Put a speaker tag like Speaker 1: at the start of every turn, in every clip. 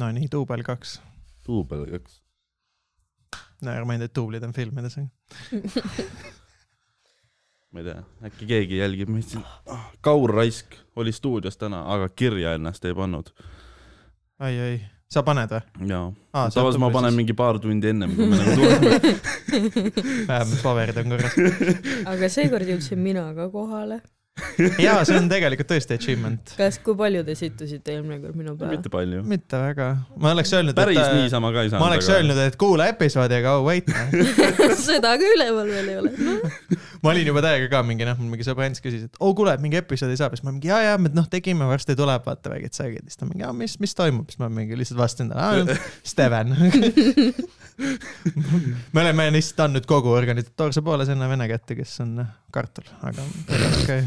Speaker 1: no nii, duubel kaks.
Speaker 2: duubel kaks.
Speaker 1: no ärme neid duublid on filmides.
Speaker 2: ma ei tea, äkki keegi jälgib meid siin. Kaur Raisk oli stuudios täna, aga kirja ennast ei pannud.
Speaker 1: ai, ai, sa paned või?
Speaker 2: jaa
Speaker 1: Aa,
Speaker 2: ah,. samas ma panen
Speaker 1: siis.
Speaker 2: mingi paar tundi ennem, kui me nagu tuleme.
Speaker 1: vähemalt paberid on korras.
Speaker 3: aga seekord jõudsin mina ka kohale.
Speaker 1: jaa, see on tegelikult tõesti achievement.
Speaker 3: kas, kui palju te sittusite eelmine kord minu peale?
Speaker 2: mitte palju.
Speaker 1: mitte väga. ma oleks öelnud,
Speaker 2: päris
Speaker 1: et äh,
Speaker 2: niisama ka ei saanud.
Speaker 1: ma oleks öelnud, et kuula episoodi, aga oh wait.
Speaker 3: seda ka üleval veel ei ole no.
Speaker 1: ma olin juba täiega ka mingi noh, mul mingi sõbrants küsis, et oo kuule, et mingi episoodi saab, siis ma mingi ja, ja me noh tegime, varsti tuleb, vaata väiked särgid, siis ta mingi, mis, mis toimub, siis ma mingi lihtsalt vastasin talle, Steven. me oleme lihtsalt andnud kogu organisatoorse poole sinna vene kätte, kes on äh, kartul, aga okei.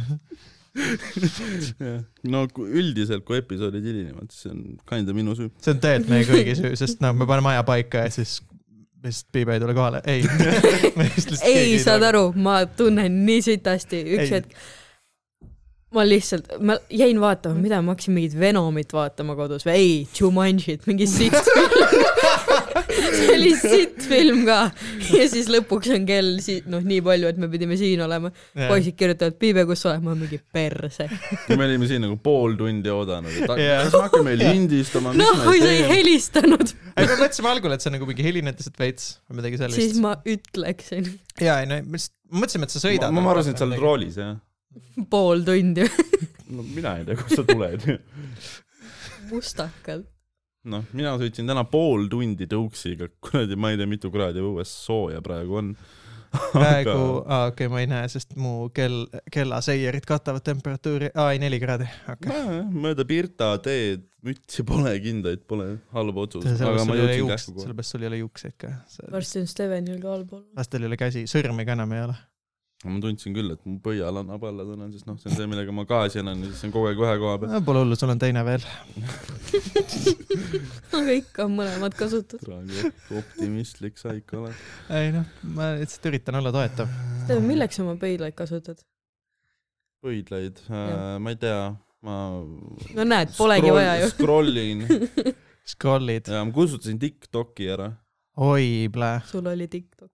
Speaker 2: No üldiselt, kui episoodid hilinevad, siis see on kinda minu süü.
Speaker 1: see on tegelikult meie kõigi süü, sest noh, me paneme aja paika ja siis lihtsalt Piibe ei tule kohale, ei.
Speaker 3: ei, saad aru, ma tunnen nii sitasti, üks
Speaker 1: Ei.
Speaker 3: hetk ma lihtsalt, ma jäin vaatama, mida ma hakkasin mingit Venomit vaatama kodus või ei, Jumanjit, mingi film. see oli sitt film ka ja siis lõpuks on kell si-, noh, nii palju, et me pidime siin olema. poisid kirjutavad, Piibe, kus sa oled? ma mingi perse.
Speaker 2: me olime siin nagu pool tundi oodanud, et
Speaker 1: Jah.
Speaker 2: kas me hakkame lindistama,
Speaker 3: noh, sa ei helistanud,
Speaker 1: ei, me mõtlesime algul, et see on nagu mingi helined lihtsalt veits või midagi
Speaker 3: siis
Speaker 1: sellist.
Speaker 3: ma ütleksin
Speaker 1: ja ei no me lihtsalt mõtlesime, et sa sõidad.
Speaker 2: ma, ma arvasin, et sa oled. roolis, jah.
Speaker 3: pool tundi
Speaker 2: no mina ei tea, kust sa tuled.
Speaker 3: mustakalt.
Speaker 2: noh, mina sõitsin täna pool tundi tõuksiga, kuradi, ma ei tea, mitu kraadi õues sooja praegu on.
Speaker 1: praegu, aa okei okay,, ma ei näe, sest mu kell, kellaseiarid katavad temperatuuri, aa ei neli kraadi, okei okay..
Speaker 2: mööda Pirta teed mütsi pole, kindaid pole, halb otsus, aga
Speaker 1: sellepärast
Speaker 2: ma
Speaker 1: sul ei ole
Speaker 2: jõudsin
Speaker 1: juukseid, ka.
Speaker 3: varsti on Stevenil ka allpool.
Speaker 1: lastel ei ole käsi, sõrmi ka enam ei ole.
Speaker 2: Ma tundsin küll, et mu pöial annab alla täna, sest noh, see on see, millega ma gaasi annan ja siis on kogu aeg ühe koha peal.
Speaker 1: Pole hullu, sul on teine veel.
Speaker 3: aga ikka on mõlemad kasutud.
Speaker 2: praegu optimistlik sa ikka oled.
Speaker 1: ei noh, ma lihtsalt üritan olla toetav.
Speaker 3: Milleks sa oma pöidlaid kasutad?
Speaker 2: pöidlaid äh, ma ei tea, ma.
Speaker 3: no näed, polegi vaja ju.
Speaker 2: scroll in
Speaker 1: Scroll'id,
Speaker 2: ja ma kustutasin Tiktoki ära.
Speaker 1: oi plää.
Speaker 3: sul oli TikTok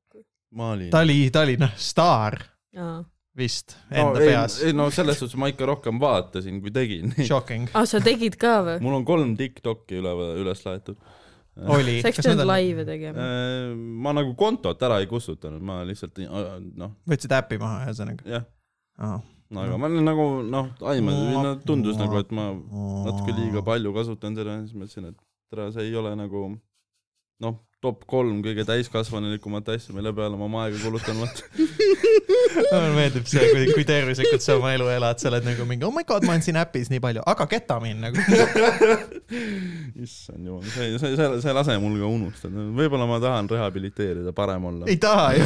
Speaker 2: ma olin.
Speaker 1: ta oli, ta oli noh, staar
Speaker 3: aa,
Speaker 1: vist
Speaker 2: no,
Speaker 1: enda
Speaker 2: ei,
Speaker 1: peas.
Speaker 2: ei no selles suhtes ma ikka rohkem vaatasin, kui tegin.
Speaker 1: Shocking.
Speaker 3: ah, sa tegid ka või?
Speaker 2: mul on kolm Tiktoki üle, üles laetud.
Speaker 1: oli.
Speaker 3: sa oleks pidanud laive tegema.
Speaker 2: Äh, ma nagu kontot ära ei kustutanud, ma lihtsalt noh,
Speaker 1: võtsid äpi maha ühesõnaga.
Speaker 2: jah,
Speaker 1: aa.
Speaker 2: no aga ma olin nagu noh, aimasin, no tundus nagu, et ma natuke liiga palju kasutan seda siis mõtlesin, et tere, see ei ole nagu noh, top kolm kõige täiskasvanulikumat asja, mille peale ma oma aega kulutan, vot.
Speaker 1: mulle meeldib see, kui, kui tervislikult sa oma elu elad, sa oled nagu mingi oh my god, ma olen siin äpis nii palju, aga ketamiin nagu.
Speaker 2: issand jumal, see, see, see, see ei lase mul ka unustada, võib-olla ma tahan rehabiliteerida, parem olla
Speaker 1: ei. taha ju.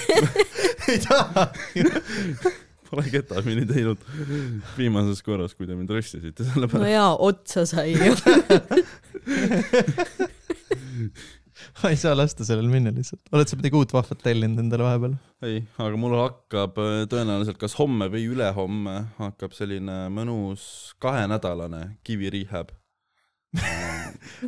Speaker 1: ei taha ju.
Speaker 2: Pole ketamiini teinud viimases korras, kui te mind röstisite selle
Speaker 3: no
Speaker 2: peale.
Speaker 3: jaa, otsa sai ju.
Speaker 1: ma ei saa lasta sellel minna lihtsalt. oled sa midagi uut vahvat tellinud endale vahepeal?
Speaker 2: ei, aga mul hakkab äh, tõenäoliselt kas homme või ülehomme hakkab selline mõnus kahenädalane kivi rehab.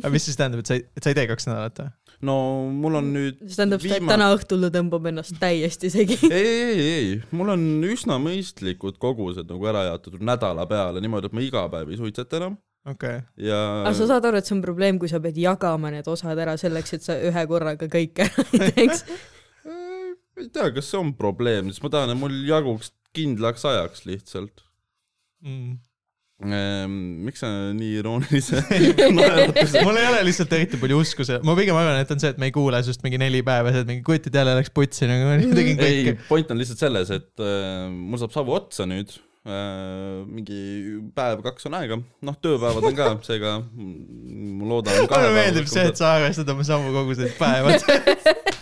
Speaker 1: aga mis siis tähendab, et sa ei, et sa ei tee kaks nädalat või?
Speaker 2: no mul on nüüd
Speaker 3: see tähendab seda, et
Speaker 2: Viima-
Speaker 3: täna õhtul ta tõmbab ennast täiesti segi.
Speaker 2: ei, ei, ei, mul on üsna mõistlikud kogused nagu ära jaotatud nädala peale niimoodi, et ma iga päev ei suitseta enam
Speaker 1: okei okay..
Speaker 2: ja
Speaker 3: aga sa saad aru, et see on probleem, kui sa pead jagama need osad ära selleks, et sa ühe korraga kõik ära ei teeks.
Speaker 2: Ei tea, kas see on probleem, sest ma tahan, et mul jaguks kindlaks ajaks lihtsalt
Speaker 1: Mm.
Speaker 2: ehm,. miks sa nii iroonilise naeratuse
Speaker 1: mul ei ole lihtsalt eriti palju usku see, ma pigem arvan, et on see, et me ei kuule sinust mingi neli päeva, sa oled mingi kutid jälle läks putsi nagu ma tegin
Speaker 2: ei
Speaker 1: kõike.,
Speaker 2: point on lihtsalt selles, et äh, mul saab savu otsa nüüd. Mingi päev-kaks on aega, noh, tööpäevad on ka, seega ma loodan.
Speaker 1: mulle meeldib see, et sa arvestad oma samu koguseid päevad.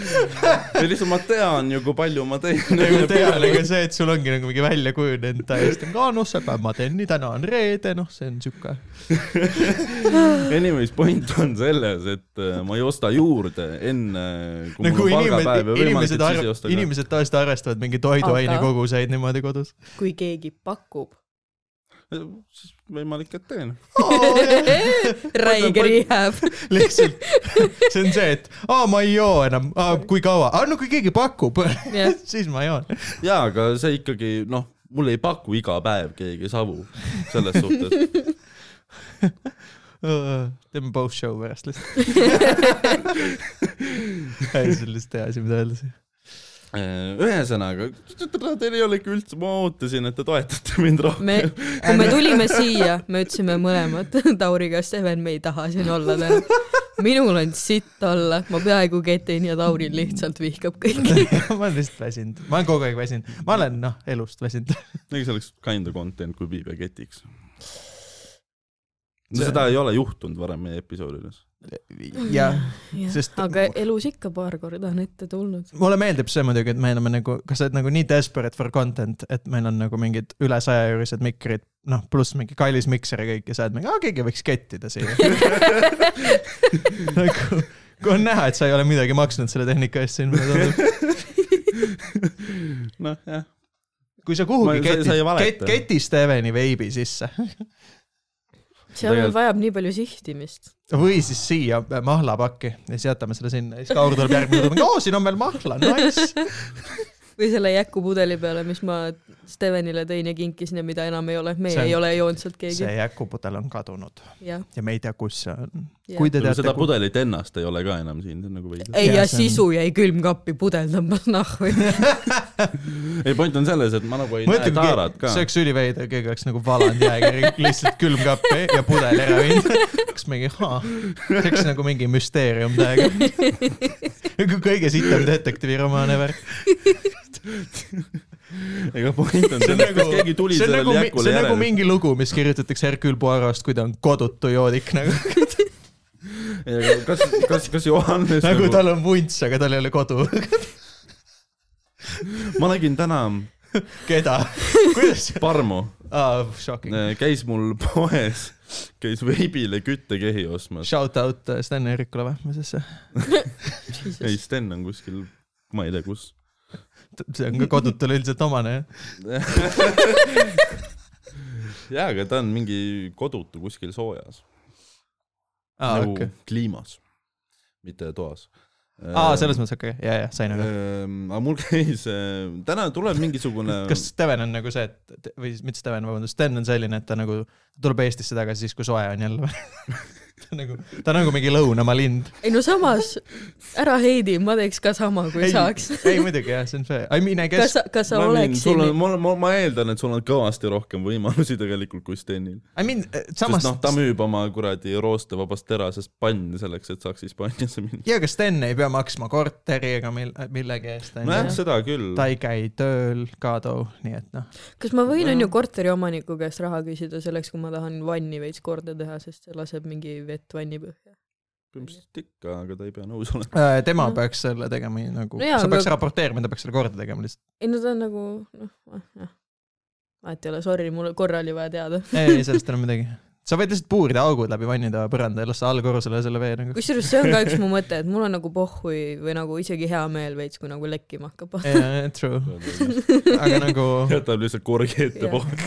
Speaker 2: ei lihtsalt ma tean ju, kui palju ma teen.
Speaker 1: nagu tean, aga see, et sul ongi nagu mingi välja kujunenud täiesti, aa noh, see päev ma teen nii, täna on reede, noh, see on siuke.
Speaker 2: Anyways, point on selles, et äh, ma ei osta juurde enne, kui
Speaker 1: nagu
Speaker 2: mul on palgapäev
Speaker 1: inimesed,
Speaker 2: ja võimalik,
Speaker 1: inimesed
Speaker 2: et siis ei osta, ka.
Speaker 1: inimesed tavaliselt arvestavad mingi toiduaine koguseid niimoodi kodus.
Speaker 3: kui keegi pakub,
Speaker 2: siis võimalik, et teen.
Speaker 3: räige rehab.
Speaker 1: lihtsalt see on see, et aa, ma ei joo enam, kui kaua, no kui keegi pakub,
Speaker 3: Jah.
Speaker 1: siis ma joon.
Speaker 2: jaa, aga see ikkagi, noh, mulle ei paku iga päev keegi savu selles suhtes.
Speaker 1: teeme post show pärast lihtsalt. ei, see on lihtsalt hea asi, mida öelda.
Speaker 2: ühesõnaga, teil ei ole ikka üldse, ma ootasin, et te toetate mind rohkem
Speaker 3: me, kui me tulime siia, me ütlesime mõlemad Tauriga, Steven, me ei taha siin olla täna. minul on sitt olla, ma peaaegu ketin ja Tauri lihtsalt vihkab kõiki.
Speaker 1: ma olen lihtsalt väsinud, ma olen kogu aeg väsinud, ma olen noh, elust väsinud.
Speaker 2: ega see oleks kinda content, kui viib ja ketiks. no seda ei ole juhtunud varem meie episoodides.
Speaker 1: jah, Sest-
Speaker 3: aga elus ikka paar korda on ette tulnud.
Speaker 1: mulle meeldib see muidugi, et me oleme nagu, kas sa oled nagu nii desperate for content, et meil on nagu mingid üle saja eurised mikrid, noh, pluss mingi kallis mikser ja kõik ja sa oled mingi, aa keegi võiks kettida siia. nagu, kui on näha, et sa ei ole midagi maksnud selle tehnika eest siin, mulle tundub.
Speaker 2: noh, jah.
Speaker 1: kui sa kuhugi
Speaker 2: valeta.
Speaker 1: ket-, keti Steveni veibi sisse
Speaker 3: seal
Speaker 2: Tegelikult-
Speaker 3: vajab nii palju sihtimist.
Speaker 1: või siis siia mahlapakki ja siis jätame selle sinna ja siis Kaur tuleb järgmine kord, oo siin on veel mahla, nice.
Speaker 3: või selle jäkupudeli peale, mis ma Stevenile tõin ja kinkisin ja mida enam ei ole, meie
Speaker 1: See on-
Speaker 3: ei ole joonud sealt keegi.
Speaker 1: see jäkupudel on kadunud
Speaker 3: jah,
Speaker 1: ja me ei tea, kus see on. Kui te teate
Speaker 2: seda, pudelit ennast ei ole ka enam siin, see on nagu veider.
Speaker 3: ei ja
Speaker 1: see on-
Speaker 3: sisu jäi külmkappi, pudel tõmbas nahku.
Speaker 2: ei, point on selles, et ma nagu ei
Speaker 1: mõtle,
Speaker 2: näe taarat
Speaker 1: kui
Speaker 2: ka
Speaker 1: see. oleks üliveider, keegi oleks nagu valanud jääkiri lihtsalt külmkappi ja pudeli ära viinud. kas mingi, see oleks nagu mingi müsteerium täiega. kõige sitem detektiiviromaan ever.
Speaker 2: ega point on
Speaker 1: see on
Speaker 2: selles,
Speaker 1: nagu
Speaker 2: kas, keegi tuli
Speaker 1: see on nagu,
Speaker 2: sellele
Speaker 1: see
Speaker 2: jäkule
Speaker 1: on nagu
Speaker 2: järele.
Speaker 1: mingi lugu, mis kirjutatakse Hercule Poirot'st, kui ta on kodutu joodik nagu,
Speaker 2: kas, kas, kas Johannes
Speaker 1: nagu
Speaker 2: nagu,
Speaker 1: tal on vunts, aga tal ei ole kodu.
Speaker 2: ma nägin täna
Speaker 1: keda? kuidas?
Speaker 2: Parmu,
Speaker 1: aa, shocking.
Speaker 2: käis mul poes, käis veibile küttekehi ostmas.
Speaker 1: Shout out äh, Sten Eerikule või, mis asja?
Speaker 2: ei, Sten on kuskil, ma ei tea, kus.
Speaker 1: see on ka kodutule üldiselt omane, jah.
Speaker 2: jaa, aga ta on mingi kodutu kuskil soojas
Speaker 1: aa,
Speaker 2: nagu
Speaker 1: okei.
Speaker 2: kliimas, mitte toas.
Speaker 1: aa, selles mõttes okei okay., ja, ja sain aru.
Speaker 2: Ehm, aga mul käis, täna tuleb mingisugune
Speaker 1: kas Steven on nagu see, et või mitte Steven, vabandust, Sten on selline, et ta nagu tuleb Eestisse tagasi siis, kui soe on jälle või? ta on nagu, ta on nagu mingi lõunamaa lind.
Speaker 3: ei no samas, ära heidi, ma teeks ka sama, kui
Speaker 1: ei
Speaker 3: saaks.
Speaker 1: ei muidugi jah, see on see, I mean I
Speaker 3: kas
Speaker 1: guess,
Speaker 3: sa, kas sa oleksid
Speaker 2: sul on, ma, ma, ma eeldan, et sul on kõvasti rohkem võimalusi tegelikult kui Stenil.
Speaker 1: I mean eh,
Speaker 2: sest
Speaker 1: samas
Speaker 2: noh, ta müüb oma kuradi roostevabast terasest panni selleks, et saaks Hispaaniasse minna.
Speaker 1: ja aga Sten ei pea maksma korteri ega mill-, millegi eest,
Speaker 2: nojah, seda küll.
Speaker 1: ta ei käi tööl ka too, nii et noh,
Speaker 3: kas ma võin, on ju, korteriomaniku käest raha küsida selleks, kui ma tahan vanni veits korda teha, sest see laseb mingi vett vanni põhja?
Speaker 2: põhimõtteliselt ikka, aga ta ei pea nõus olema.
Speaker 1: Äh, tema
Speaker 3: No.
Speaker 1: peaks selle tegema nagu
Speaker 3: No
Speaker 1: sa peaks
Speaker 3: aga-
Speaker 1: raporteerima, ta peaks selle korda tegema lihtsalt.
Speaker 3: ei no ta on nagu, noh, jah. vahet ei ole, sorry, mul korra oli vaja teada.
Speaker 1: ei, ei sellest ei ole midagi. sa võid lihtsalt puurida augud läbi vannitoa põranda ja lasta allkorrusele selle vee nagu.
Speaker 3: kusjuures see on ka üks mu mõte, et mul on nagu pohhui või nagu isegi hea meel veits, kui nagu lekkima hakkab.
Speaker 1: jaa, true, aga nagu
Speaker 2: jätab lihtsalt korgi ette poole.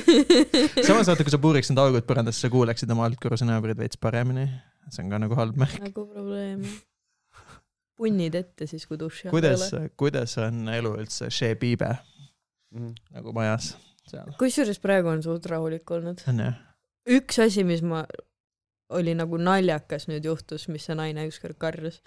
Speaker 1: samas vaata, kui sa puuriks need augud põrandasse, sa kuuleksid oma altkorruse naabreid veits paremini. see on ka nagu halb märk.
Speaker 3: nagu probleem. punnid ette siis, kui duši all
Speaker 1: kuidas
Speaker 3: ei ole.,
Speaker 1: kuidas on elu üldse Bibe nagu majas seal?
Speaker 3: kusjuures praegu on suht rahulik olnud.
Speaker 1: on jah?
Speaker 3: Üks asi, mis ma, oli nagu naljakas nüüd juhtus, mis see naine ükskord karjus,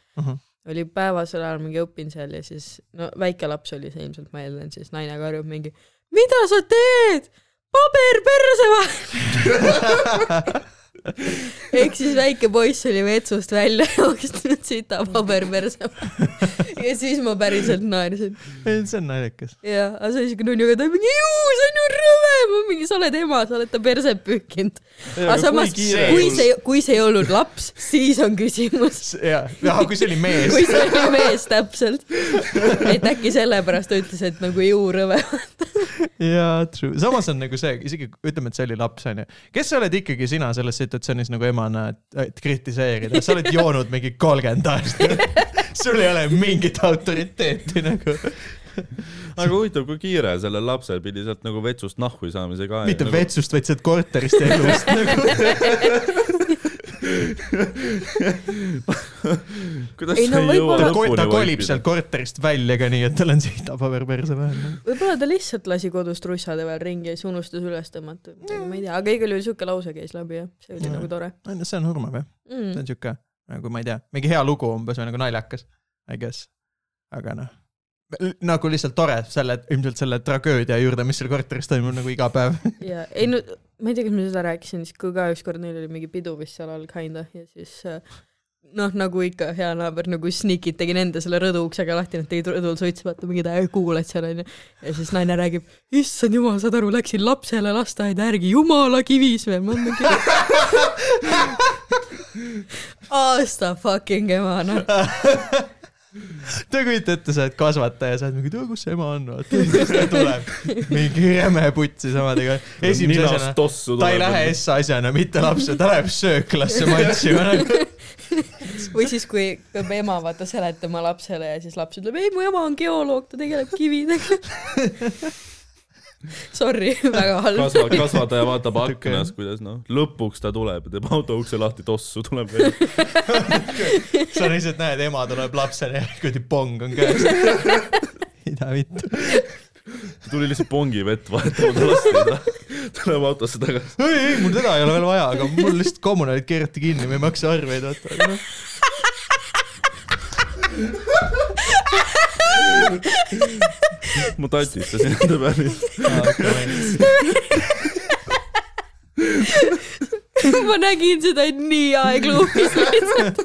Speaker 3: oli päevasel ajal mingi õpin seal ja siis, no väike laps oli see ilmselt, ma eeldan, siis naine karjub mingi, mida sa teed? paber perse vahel. ehk siis väike poiss oli vetsust välja jooksnud sita paber perse ja siis ma päriselt naersin.
Speaker 1: see on naljakas.
Speaker 3: jaa, aga see oli siuke nunnu, aga ta mingi see on ju rõve, ma mingi, sa oled ema, sa oled ta perset pühkinud. aga samas, kui see, kui see ei olnud laps, siis on küsimus.
Speaker 1: jaa, kui see oli mees
Speaker 3: kui see oli mees, täpselt. et äkki sellepärast ta ütles, et nagu juu rõve.
Speaker 1: jaa, true. samas on nagu see, isegi ütleme, et see oli laps, onju. kes sa oled ikkagi sina selles situatsioonis nagu emana, et, et kritiseerida, sa oled joonud mingi kolmkümmend aastat. sul ei ole mingit autoriteeti nagu.
Speaker 2: aga huvitav, kui kiire sellel lapsel pidi sealt nagu vetsust nahku saamisega
Speaker 1: mitte
Speaker 2: nagu....
Speaker 1: vetsust, vaid sealt korterist ja elust nagu.
Speaker 2: kuidas
Speaker 3: Ei, no
Speaker 2: ei jõua
Speaker 3: võib-olla-
Speaker 1: ta, ko- ta
Speaker 2: lõpuni
Speaker 1: kolib sealt korterist välja ka nii, et tal on seinapaber perse vahel.
Speaker 3: võib-olla ta lihtsalt lasi kodus trussade peal ringi ja siis unustas üles tõmmata, ma ei tea, aga igal juhul siuke lause käis läbi ja see oli
Speaker 1: Mm.
Speaker 3: nagu tore
Speaker 1: see on hurmav jah, see
Speaker 3: mm.
Speaker 1: on. siuke nagu ma ei tea, mingi hea lugu umbes või nagu naljakas, I guess. aga noh, nagu lihtsalt tore selle, ilmselt selle tragöödia juurde, mis seal korteris toimub nagu iga päev.
Speaker 3: ja ei no ma ei tea, kas ma seda rääkisin, siis ka ükskord neil oli mingi pidu vist seal all kinda ja siis äh, noh, nagu ikka hea naaber nagu sneakid tegin enda selle rõdu uksega lahti, nad tegid rõdul suitsu, vaata mingi täie kuulad seal onju. ja siis naine räägib, issand jumal, saad aru, läksin lapsele lasteaeda järgi, jumala kivis veel, ma mingi. aasta fucking ema noh.
Speaker 1: Te kujutate ette, sa oled kasvataja, sa oled mingi, kus see ema on, vaata, siis ta tuleb. mingi jäme putsi samadega. esimese asjana,
Speaker 2: tossu
Speaker 1: ta ei lähe S asjana, mitte lapse, ta läheb sööklasse mantsima nagu.
Speaker 3: või siis, kui peab ema vaata seletama lapsele ja siis laps ütleb, ei mu ema on geoloog, ta tegeleb kividega. Sorry, väga halb.
Speaker 2: kasva, kasvataja vaatab aknast, kuidas noh, lõpuks ta tuleb, teeb auto ukse lahti, tossu tuleb välja.
Speaker 1: sa lihtsalt näed, ema tuleb lapsele ja kuradi pong on käes. mida vittu.
Speaker 2: tuli lihtsalt pongi vett vahetama, ta lasti ei taha. tuleb autosse tagasi.
Speaker 1: ei, ei, mul teda ei ole veel vaja, aga mul lihtsalt kommunaalid keerati kinni, ma ei maksa arveid, vaata.
Speaker 2: Ma tatistasin enda peale.
Speaker 3: ma nägin seda nii aegluumis lihtsalt.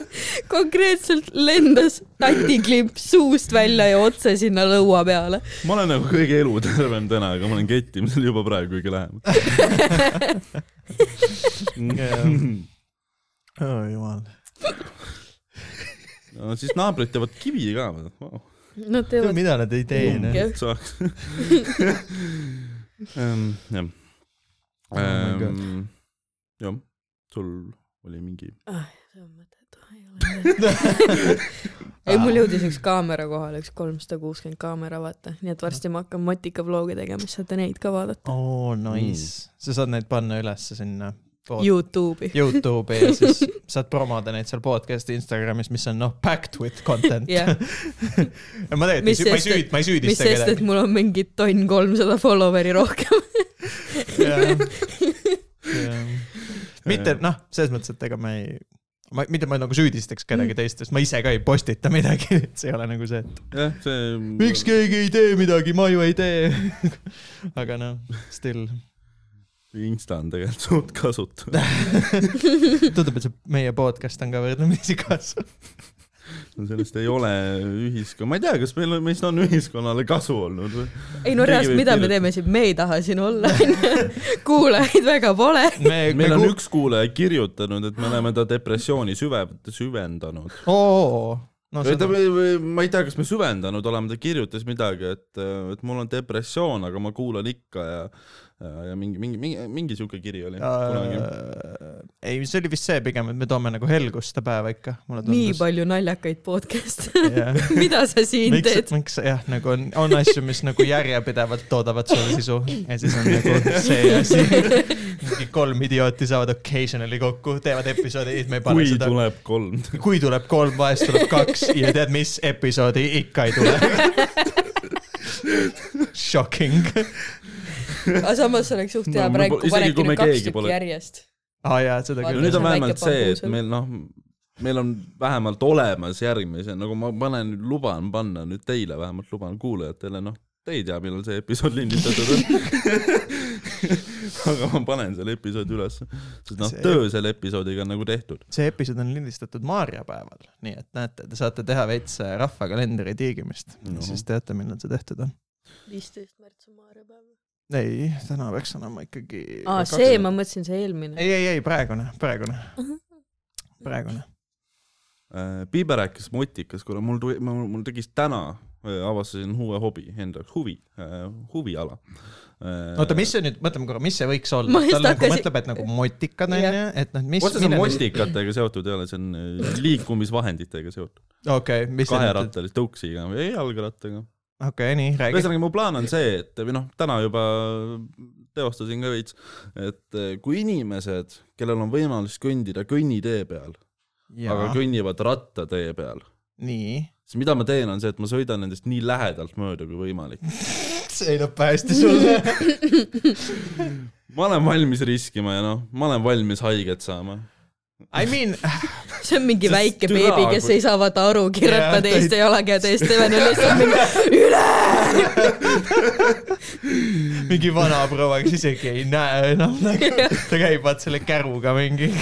Speaker 3: konkreetselt lendas tatiklipp suust välja ja otse sinna lõua peale.
Speaker 2: ma olen nagu kõige elutervem täna, aga ma olen kettimisel juba praegu kõige lähemal.
Speaker 1: oh jumal.
Speaker 2: no siis naabrid teevad kivi ka wow..
Speaker 3: Nad teevad
Speaker 1: mida nad ei tee, noh.
Speaker 3: Jah.
Speaker 2: saaks. jah.
Speaker 1: Oh.
Speaker 2: Ehm, jah, sul oli mingi.
Speaker 3: ah,. see on mõttetu, ei ole. ei, mul jõudis üks kaamera kohale, üks kolmsada kuuskümmend kaamera, vaata, nii et varsti ma hakkan motika vlogi tegema, siis saate neid ka vaadata.
Speaker 1: oo, nice. sa saad neid panna ülesse sinna pod-
Speaker 3: Youtube'i.
Speaker 1: Youtube'i ja siis saad promoda neid seal podcast'i Instagramis, mis on noh, packed with content ja ma tegelikult ei
Speaker 3: Mis
Speaker 1: ma ei
Speaker 3: sest,
Speaker 1: süüd, ma ei
Speaker 3: mis
Speaker 1: süüdista
Speaker 3: sest, et
Speaker 1: kedagi.
Speaker 3: mul on mingi tonn kolmsada follower'i rohkem.
Speaker 1: mitte noh, selles mõttes, et ega ma ei, ma, mitte ma nagu süüdistaks kedagi teist, sest ma ise ka ei postita midagi, et see ei ole nagu see, et
Speaker 2: jah, see.
Speaker 1: miks keegi ei tee midagi, ma ju ei tee. aga noh, still,
Speaker 2: Insta on tegelikult suht kasutu.
Speaker 1: tundub, et see meie podcast on ka võrdlemisi kasulik.
Speaker 2: sellest ei ole ühiskond, ma ei tea, kas meil on, meist on ühiskonnale kasu olnud või?
Speaker 3: ei no reaalselt, mida me
Speaker 2: kirjutada.
Speaker 3: teeme siin, me ei taha siin olla, kuulajaid väga pole.
Speaker 1: me,
Speaker 2: meil
Speaker 1: me
Speaker 2: on üks kuulaja kirjutanud, et me oleme ta depressiooni süve-, süvendanud.
Speaker 1: oo, no
Speaker 2: või ta
Speaker 1: seda,
Speaker 2: või ma ei tea, kas me süvendanud oleme, ta kirjutas midagi, et, et mul on depressioon, aga ma kuulan ikka ja ja, ja mingi, mingi, mingi, mingi siuke kiri oli kunagi.
Speaker 1: ei, see oli vist see pigem, et me toome nagu helgust seda päeva ikka,
Speaker 3: nii palju naljakaid podcast'e. mida sa siin
Speaker 1: miks
Speaker 3: teed?,
Speaker 1: miks jah, nagu on, on asju, mis nagu järjepidevalt toodavad sulle sisu ja siis on nagu see asi. mingi kolm idiooti saavad occasionally kokku, teevad episoodi, me ei pane
Speaker 2: kui
Speaker 1: seda.
Speaker 2: tuleb kolm.
Speaker 1: kui tuleb kolm, vahest tuleb kaks ja tead, mis episoodi ikka ei tule. Shocking.
Speaker 3: Aga samas oleks suht hea
Speaker 2: No,
Speaker 3: praegu, kui panedki
Speaker 2: me
Speaker 3: nüüd kaks tükki
Speaker 2: pole-
Speaker 3: järjest.
Speaker 1: aa ah, jaa, seda küll
Speaker 2: nüüd on vähemalt see, et meil noh, meil on vähemalt olemas järgmise, nagu ma panen, luban panna nüüd teile vähemalt, luban kuulajatele, noh, te ei tea, millal see episood lindistatud on. aga ma panen selle episoodi ülesse, sest noh töö selle episoodiga on nagu tehtud.
Speaker 1: see episood on lindistatud maarjapäeval, nii et näete, te saate teha veits rahvakalendri tiigimist
Speaker 2: No.
Speaker 1: siis teate, millal see tehtud on.
Speaker 3: viisteist märts on maarepäev.
Speaker 1: ei, täna peaks olema ikkagi.
Speaker 3: aa, see, ma mõtlesin, see eelmine.
Speaker 1: ei, ei, ei praegune, praegune, praegune.
Speaker 2: Piiber rääkis motikas, kuule mul tuli, mul, mul tekkis täna, avastasin uue hobi enda jaoks, huvi, huviala.
Speaker 1: oota, mis see nüüd, mõtleme korra, mis see võiks olla
Speaker 3: Ma?
Speaker 1: ta nagu
Speaker 3: hakkasin-
Speaker 1: mõtleb, et nagu motikad onju, et noh, mis.
Speaker 2: otseselt motikatega seotud ei ole, see on äh, liikumisvahenditega seotud.
Speaker 1: okei, mis see nüüd,
Speaker 2: kaherattalise tõuksiga või jalgrattaga.
Speaker 1: okei, nii, räägi.
Speaker 2: ühesõnaga, mu plaan on see, et või noh, täna juba teostasin ka veits, et eh, kui inimesed, kellel on võimalus kõndida kõnnitee peal, aga kõnnivad rattatee peal,
Speaker 1: nii.
Speaker 2: siis mida ma teen, on see, et ma sõidan nendest nii lähedalt mööda kui võimalik.
Speaker 1: see lööb hästi sulle.
Speaker 2: ma olen valmis riskima ja noh, ma olen valmis haiget saama.
Speaker 1: I mean,
Speaker 3: see on mingi väike
Speaker 2: türa,
Speaker 3: beebi, kes
Speaker 2: kui-
Speaker 3: ei saa vaata aru, kirjutab
Speaker 1: Jaa,
Speaker 3: teiste jalakäe eest, Steven on lihtsalt mingi üle.
Speaker 1: mingi vanaproua, kes isegi ei näe enam nagu, ta käib vaat selle käruga mingi,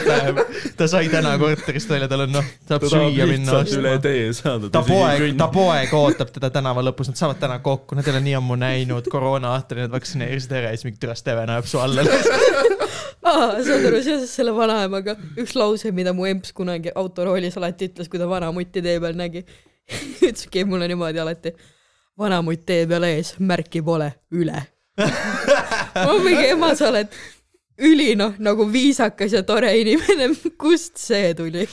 Speaker 1: ta sai täna korterist välja, tal on noh, saab
Speaker 2: ta
Speaker 1: süüa minna
Speaker 2: lihtsalt
Speaker 1: ostma. ta poeg, ta poeg ootab teda tänava lõpus, nad saavad täna kokku, nad ei ole nii ammu näinud, koroona aastal nad vaktsineerisid ära ja siis mingi türa Steven ajab su alla.
Speaker 3: aa, saad aru, seoses selle vanaemaga, üks lause, mida mu emps kunagi autoroolis alati ütles, kui ta vanamutti tee peal nägi. ütleski mulle niimoodi alati, vanamutt tee peal ees, märki pole, üle. ma mingi ema, sa oled üli noh, nagu viisakas ja tore inimene, kust see tuli?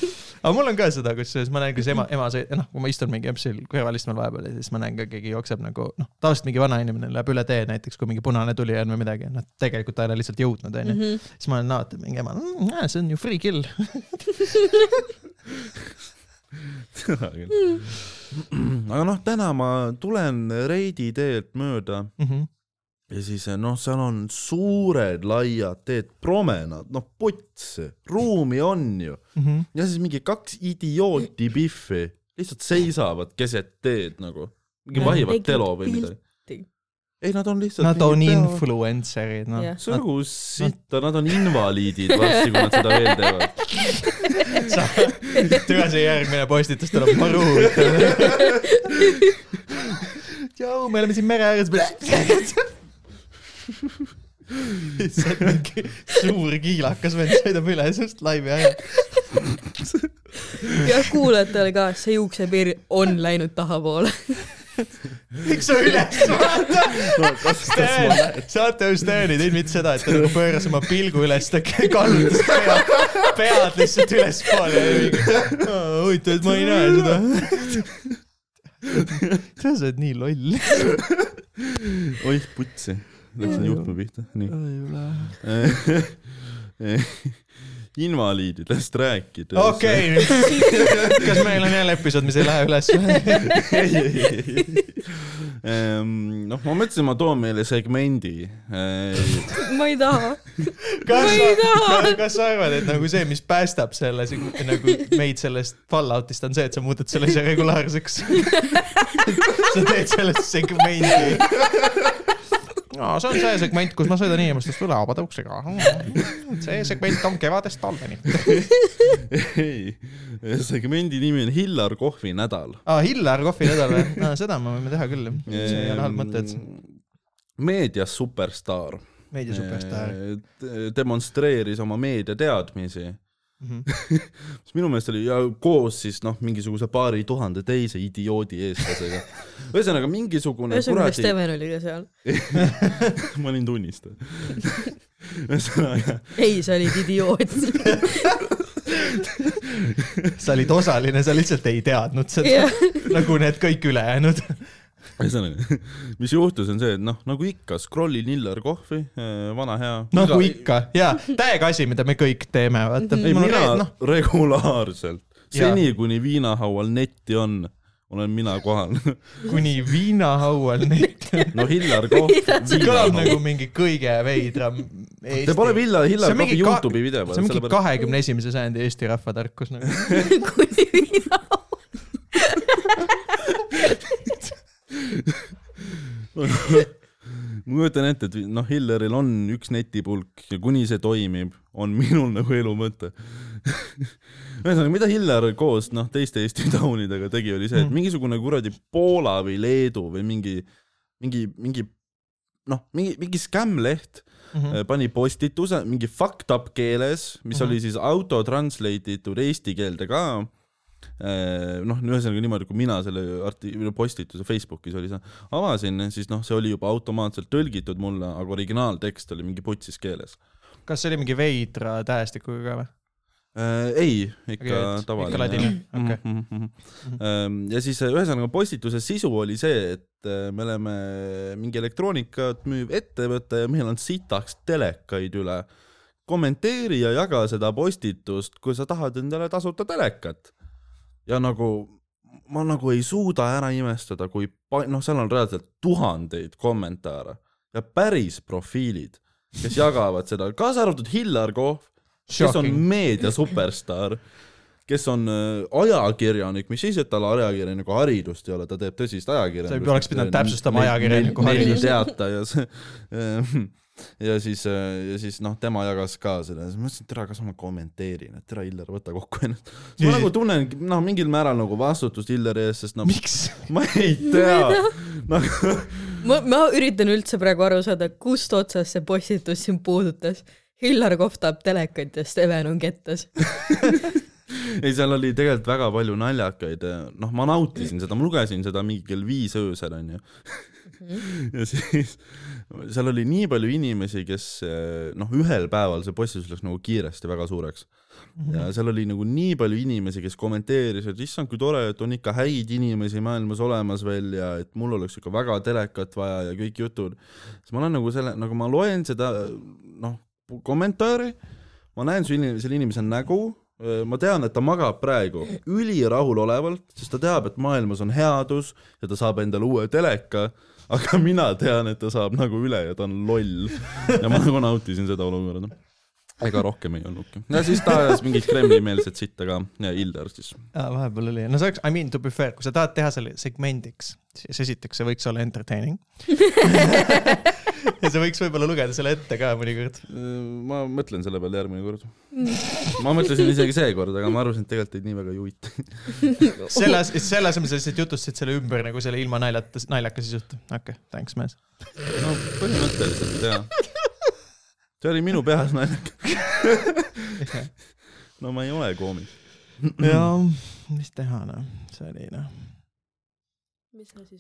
Speaker 1: aga mul on ka seda, kusjuures ma näen, kuidas ema, ema sõi-, noh, kui ma istun mingi empsil kõrvalistmel vahepeal ja siis ma näen ka keegi jookseb nagu noh, tavaliselt mingi vana inimene läheb üle tee näiteks, kui mingi punane tuli on või midagi, noh tegelikult ta ei ole lihtsalt jõudnud, onju.
Speaker 3: Mhm.
Speaker 1: siis ma olen alati mingi ema mmm,, see on ju free kill.
Speaker 2: aga noh, täna ma tulen Reidi teelt mööda
Speaker 1: Mhm.
Speaker 2: Ja siis noh, seal on suured laiad teed, promenaad, noh puts, ruumi on ju.
Speaker 1: Mhm.
Speaker 2: ja siis mingi kaks idiooti Biffi lihtsalt seisavad keset teed nagu, mingi vahivad telo või midagi. ei, nad on lihtsalt.
Speaker 1: Nad on. influencer'id, noh
Speaker 2: nagu sitta, nad on invaliidid varsti, kui nad seda veel teevad.
Speaker 1: tule see järgmine postitus tuleb maru huvitav. tšau, me oleme siin mere ääres. lihtsalt mingi suur kiilakas vend sõidab üle sinust laivi ära.
Speaker 3: ja kuulajatele ka, see juuksepiir on läinud tahapoole.
Speaker 1: miks sa üles vaatad? saate ju Sten ei teinud mitte seda, et ta nagu pööras oma pilgu üles, ta kallutas pead, pead lihtsalt ülespoole ja mingi, huvitav, et ma ei näe seda. sa oled nii loll.
Speaker 2: oih putsi, läksin juhtme pihta, nii. invaliididest rääkides.
Speaker 1: okei, kas meil on jälle episood, mis ei lähe üles või?
Speaker 2: Ehm, noh, ma mõtlesin, ma toon meile segmendi.
Speaker 3: ma ei taha.
Speaker 1: kas
Speaker 3: Ma ei taha.
Speaker 1: sa, kas sa arvad, et nagu see, mis päästab selle nagu meid sellest Falloutist on see, et sa muudad selle asja regulaarseks? sa teed sellest segmendi. No see on see segment, kus ma sõidan inimestest üle vabade uksega. see segment on kevadest talveni.
Speaker 2: ei, segmendi nimi on Hillar Kohvi nädal.
Speaker 1: aa, Hillar kohvinädal või no,? seda me võime teha küll, see ei ole halb mõte, et
Speaker 2: meedias superstaar.
Speaker 1: meediasuperstar.
Speaker 2: demonstreeris oma meediateadmisi
Speaker 1: Mhm.
Speaker 2: mis minu meelest oli ja koos siis noh, mingisuguse paari tuhande teise idioodi eestlasega. ühesõnaga mingisugune
Speaker 3: ühesõnaga,
Speaker 2: kuradi,
Speaker 3: Steven oli ka seal.
Speaker 2: ma olin tunnistaja. ühesõnaga,
Speaker 3: ei, sa olid idioot.
Speaker 1: sa olid osaline, sa lihtsalt ei teadnud seda
Speaker 3: Jah.
Speaker 1: nagu need kõik ülejäänud.
Speaker 2: Ühesõnaga, mis juhtus, on see, et noh, nagu ikka, scroll'in Hillar Kohvi, vana hea.
Speaker 1: nagu ikka ja täiega asi, mida me kõik teeme, vaata.
Speaker 2: ei, mina
Speaker 1: noh,
Speaker 2: regulaarselt,
Speaker 1: Jaa.
Speaker 2: seni kuni viinahaual netti on, olen mina kohal.
Speaker 1: kuni viinahaual neid.
Speaker 2: no Hillar Kohv.
Speaker 1: see kõlab nagu mingi kõige veidram Eesti.
Speaker 2: Te pole Hillar, Hillar
Speaker 1: See on mingi
Speaker 2: Kohvi Youtube'i video
Speaker 1: see on mingi kahekümne esimese sajandi Eesti rahvatarkus nagu.
Speaker 3: kuni viina.
Speaker 2: ma kujutan ette, et noh, Hillaril on üks netipulk ja kuni see toimib, on minul nagu elu mõte. ühesõnaga, mida Hillar koos noh, teiste Eesti taunidega tegi, oli see, et
Speaker 1: Mm.
Speaker 2: mingisugune kuradi Poola või Leedu või mingi, mingi, mingi noh, mingi, mingi skämmleht
Speaker 1: Mhm.
Speaker 2: pani postituse mingi fucked up keeles, mis
Speaker 1: Mhm.
Speaker 2: oli siis auto translate itud eesti keelde ka. noh, ühesõnaga niimoodi, kui mina selle arti-, postituse Facebookis oli avasin, siis noh, see oli juba automaatselt tõlgitud mulle, aga originaaltekst oli mingi putsis keeles.
Speaker 1: kas see oli mingi veidra tähestikuga ka või?
Speaker 2: äh,. ei, ikka
Speaker 1: et
Speaker 2: tavaline.
Speaker 1: ikka ladine, okei.
Speaker 2: okei. ja siis äh, ühesõnaga postituse sisu oli see, et äh, me oleme mingi elektroonikat müüv ettevõte ja meil on sitaks telekaid üle. kommenteeri ja jaga seda postitust, kui sa tahad endale tasuta telekat. Ja nagu ma nagu ei suuda ära imestada, kui noh, seal on reaalselt tuhandeid kommentaare ja päris profiilid, kes jagavad seda, kaasa arvatud Hillar Kohv, kes on meedia superstaar, kes on äh, ajakirjanik, mis siis, et tal ajakirjaniku haridust ei ole, ta teeb tõsist ajakirjandust.
Speaker 1: Sa oleks pidanud täpsustama ajakirjaniku haridust.
Speaker 2: teata ja see ja siis, ja siis noh, tema jagas ka seda, siis ma mõtlesin, et tere, kas ma kommenteerin, et tere, Hillar, võta kokku ennast. siis ma nagu tunnen noh, mingil määral nagu vastutust Hillari ees, sest noh,
Speaker 1: miks?
Speaker 2: ma ei tea, nagu
Speaker 3: ma, ma üritan üldse praegu aru saada, kust otsast see postitus sind puudutas. Hillar kohtab telekaid ja Steven on kettas.
Speaker 2: ei, seal oli tegelikult väga palju naljakaid, noh, ma nautisin seda, ma lugesin seda mingi kell viis öösel onju. Ja siis seal oli nii palju inimesi, kes noh, ühel päeval see postitus läks nagu kiiresti väga suureks. ja seal oli nagu nii palju inimesi, kes kommenteerisid, issand, kui tore, et on ikka häid inimesi maailmas olemas veel ja et mul oleks ikka väga telekat vaja ja kõik jutud. siis ma olen nagu selle, nagu ma loen seda noh, kommentaari, ma näen su inim-, selle inimese nägu, ma tean, et ta magab praegu ülirahulolevalt, sest ta teab, et maailmas on headus ja ta saab endale uue teleka, aga mina tean, et ta saab nagu üle ja ta on loll. ja ma nagu nautisin seda olukorda. ega rohkem ei olnudki. ja siis ta ajas mingit Kremli-meelset sitta ka ja Hilder siis.
Speaker 1: vahepeal oli, no see oleks, I mean to be fair, kui sa tahad teha selle segmendiks, siis esiteks see võiks olla entertaining. ja sa võiks võib-olla lugeda selle ette ka mõnikord.
Speaker 2: ma mõtlen selle peale järgmine kord. ma mõtlesin isegi seekord, aga ma arvasin, et tegelikult teid nii väga ei huvita.
Speaker 1: selle, selle asemel sa lihtsalt jutustasid selle ümber nagu selle ilma naljata, naljaka sisuta. okei okay,, thanks mees.
Speaker 2: no põhimõtteliselt jaa. see oli minu peas naljakas. no ma ei ole koomik.
Speaker 1: ja mis teha noh, see oli noh,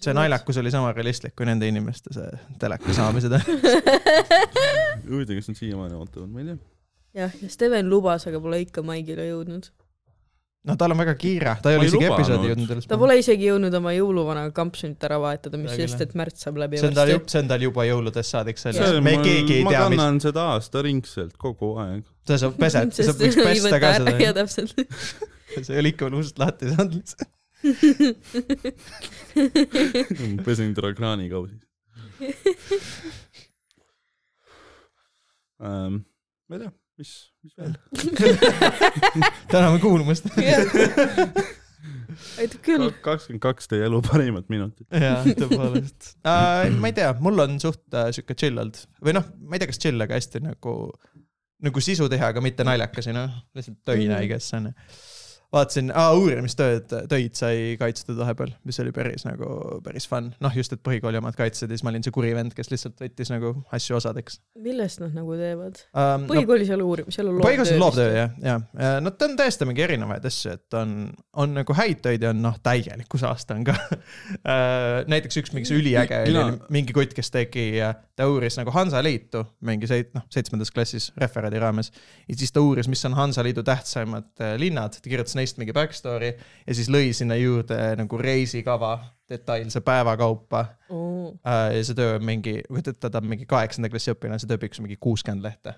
Speaker 1: see naljakus oli sama realistlik kui nende inimeste see teleka saamised.
Speaker 2: huvitav, kas nad siiamaani ootavad, ma ei tea.
Speaker 3: jah, ja Steven lubas, aga pole ikka maigile jõudnud.
Speaker 1: no tal on väga kiire, ta ei
Speaker 2: Ma
Speaker 1: ole isegi episoodi jõudnud sellest.
Speaker 3: ta pole isegi jõudnud oma jõuluvana kampsunit ära vahetada, mis sest, et märts saab läbi
Speaker 1: see on tal see on tal juba jõuludest saadik seljas
Speaker 2: See-,
Speaker 1: me
Speaker 2: ma-
Speaker 1: keegi ei
Speaker 2: ma
Speaker 1: tea, mis,
Speaker 2: kannan seda aastaringselt kogu aeg.
Speaker 1: sa sa pesed, sa võiks pesta ka
Speaker 3: jah,
Speaker 1: seda,
Speaker 3: täpselt.
Speaker 1: see ei ole ikka veel usust lahti saanud lihtsalt.
Speaker 2: pesin teda kraanikausis ähm,. ma ei tea, mis, mis veel?
Speaker 1: täname kuulamast.
Speaker 3: aitab küll.
Speaker 2: kakskümmend kaks teie elu parimat minutit.
Speaker 1: jaa, tõepoolest uh,. ma ei tea, mul on suht uh, sihuke chill olnud või noh, ma ei tea, kas chill, aga hästi nagu, nagu sisu teha, aga mitte naljakas, onju. lihtsalt töine. I guess onju. Vaatasin uurimistööd, töid sai kaitstud vahepeal, mis oli päris nagu, päris fun. noh, just, et põhikooli omad kaitsesid ja siis ma olin see kuri vend, kes lihtsalt võttis nagu asju osadeks
Speaker 3: millest nad nagu teevad?
Speaker 1: um,. No,
Speaker 3: põhikoolis ei ole uurim-, seal on
Speaker 1: põhikoolis on loovtöö jah, ja, no ta on tõesti mingi erinevaid asju, et on, on nagu häid töid ja on noh, täieliku saasta on ka. näiteks üks mingi üliäge oli
Speaker 2: Mina-,
Speaker 1: mingi kutt, kes tegi, ta uuris nagu Hansaliitu mingi seit-, noh, seitsmendas klassis referaadi raames. ja siis ta uuris, mis on Hansaliidu tähtsaimad äh, linnad, ta kirjutas neist mingi backstory ja siis lõi sinna juurde nagu reisikava detailse päeva kaupa
Speaker 3: oh..
Speaker 1: äh, ja see töö on mingi, või ta ta on mingi kaheksanda klassi õpilane, see töö pikkus mingi kuuskümmend lehte.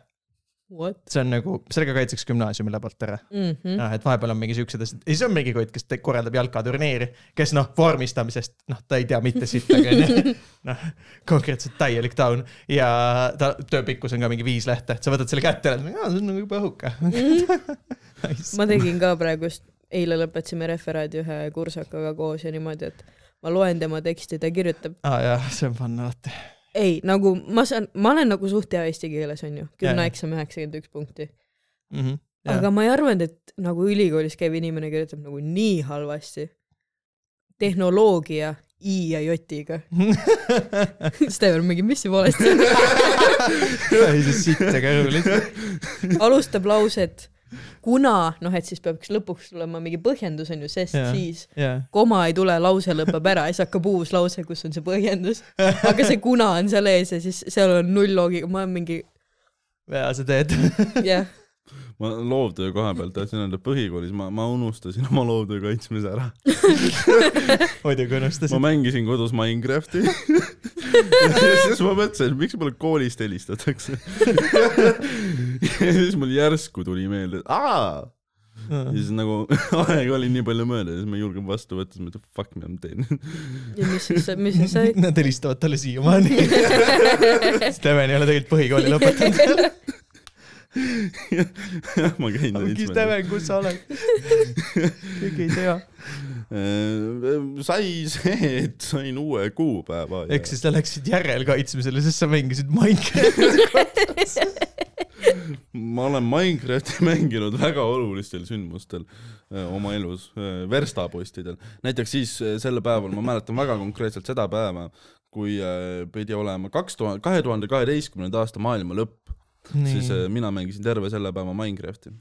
Speaker 3: What
Speaker 1: see on nagu, sellega kaitseks gümnaasiumi läbalt ära.
Speaker 3: mm? -hmm.
Speaker 1: noh, et vahepeal on mingi siuksed asjad ja siis on mingi kutt, kes korraldab jalkaturniiri, kes noh, vormistamisest, noh, ta ei tea mitte sittagi onju. noh, konkreetselt täielik taun ja ta töö pikkus on ka mingi viis lehte, et sa võtad selle kätte ja oled, see on nagu jube õhuke nice.
Speaker 3: ma tegin ka praegust, eile lõpetasime referaadi ühe kursakaga koos ja niimoodi, et ma loen tema teksti, ta kirjutab,
Speaker 1: aa ah, jah, see on fun alati.
Speaker 3: ei nagu ma saan, ma olen nagu suht hea eesti keeles onju,
Speaker 1: Jaa.
Speaker 3: gümnaeksam üheksakümmend üks punkti,
Speaker 1: Mhm.
Speaker 3: aga ma ei arvanud, et nagu ülikoolis käiv inimene kirjutab nagu nii halvasti. tehnoloogia i ja j-iga. Steven mingi, mis see valesti on?
Speaker 1: sitta kõrvu lihtsalt.
Speaker 3: alustab lauset kuna, noh et siis peaks lõpuks tulema mingi põhjendus onju, sest
Speaker 1: Jaa.
Speaker 3: siis
Speaker 1: jah,
Speaker 3: koma ei tule, lause lõpeb ära ja siis hakkab uus lause, kus on see põhjendus. aga see kuna on seal ees ja siis seal on null loogiga, ma olen mingi
Speaker 1: ja sa teed.
Speaker 3: jah,
Speaker 2: ma loovtöö koha pealt tahtsin öelda, põhikoolis ma, ma unustasin oma loovtöö kaitsmise ära.
Speaker 1: muidugi
Speaker 2: ma
Speaker 1: unustasin.
Speaker 2: mängisin kodus Minecrafti. siis ma mõtlesin, miks mulle koolist helistatakse. ja siis mul järsku tuli meelde, et aa. ja siis nagu aega oli nii palju mööda ja siis ma ei julgenud vastu võtta, siis ma mõtlesin, fuck, mida ma teen.
Speaker 3: ja mis siis, mis siis sai?
Speaker 1: Nad helistavad talle siiamaani. Steven ei ole tegelikult põhikooli lõpetanud.
Speaker 2: ma käin
Speaker 1: mingi Steven, kus sa oled? keegi ei tea.
Speaker 2: sai see, et sain uue kuupäeva.
Speaker 1: ehk siis sa läksid järelkaitsmisele, sest sa mängisid Minecrafti.
Speaker 2: ma olen Minecrafti mänginud väga olulistel sündmustel öö, oma elus, verstapostidel. näiteks siis selle päeval, ma mäletan väga konkreetselt seda päeva, kui pidi olema kaks tuhat, kahe tuhande kaheteistkümnenda aasta maailma lõpp, siis öö, mina mängisin terve selle päeva Minecrafti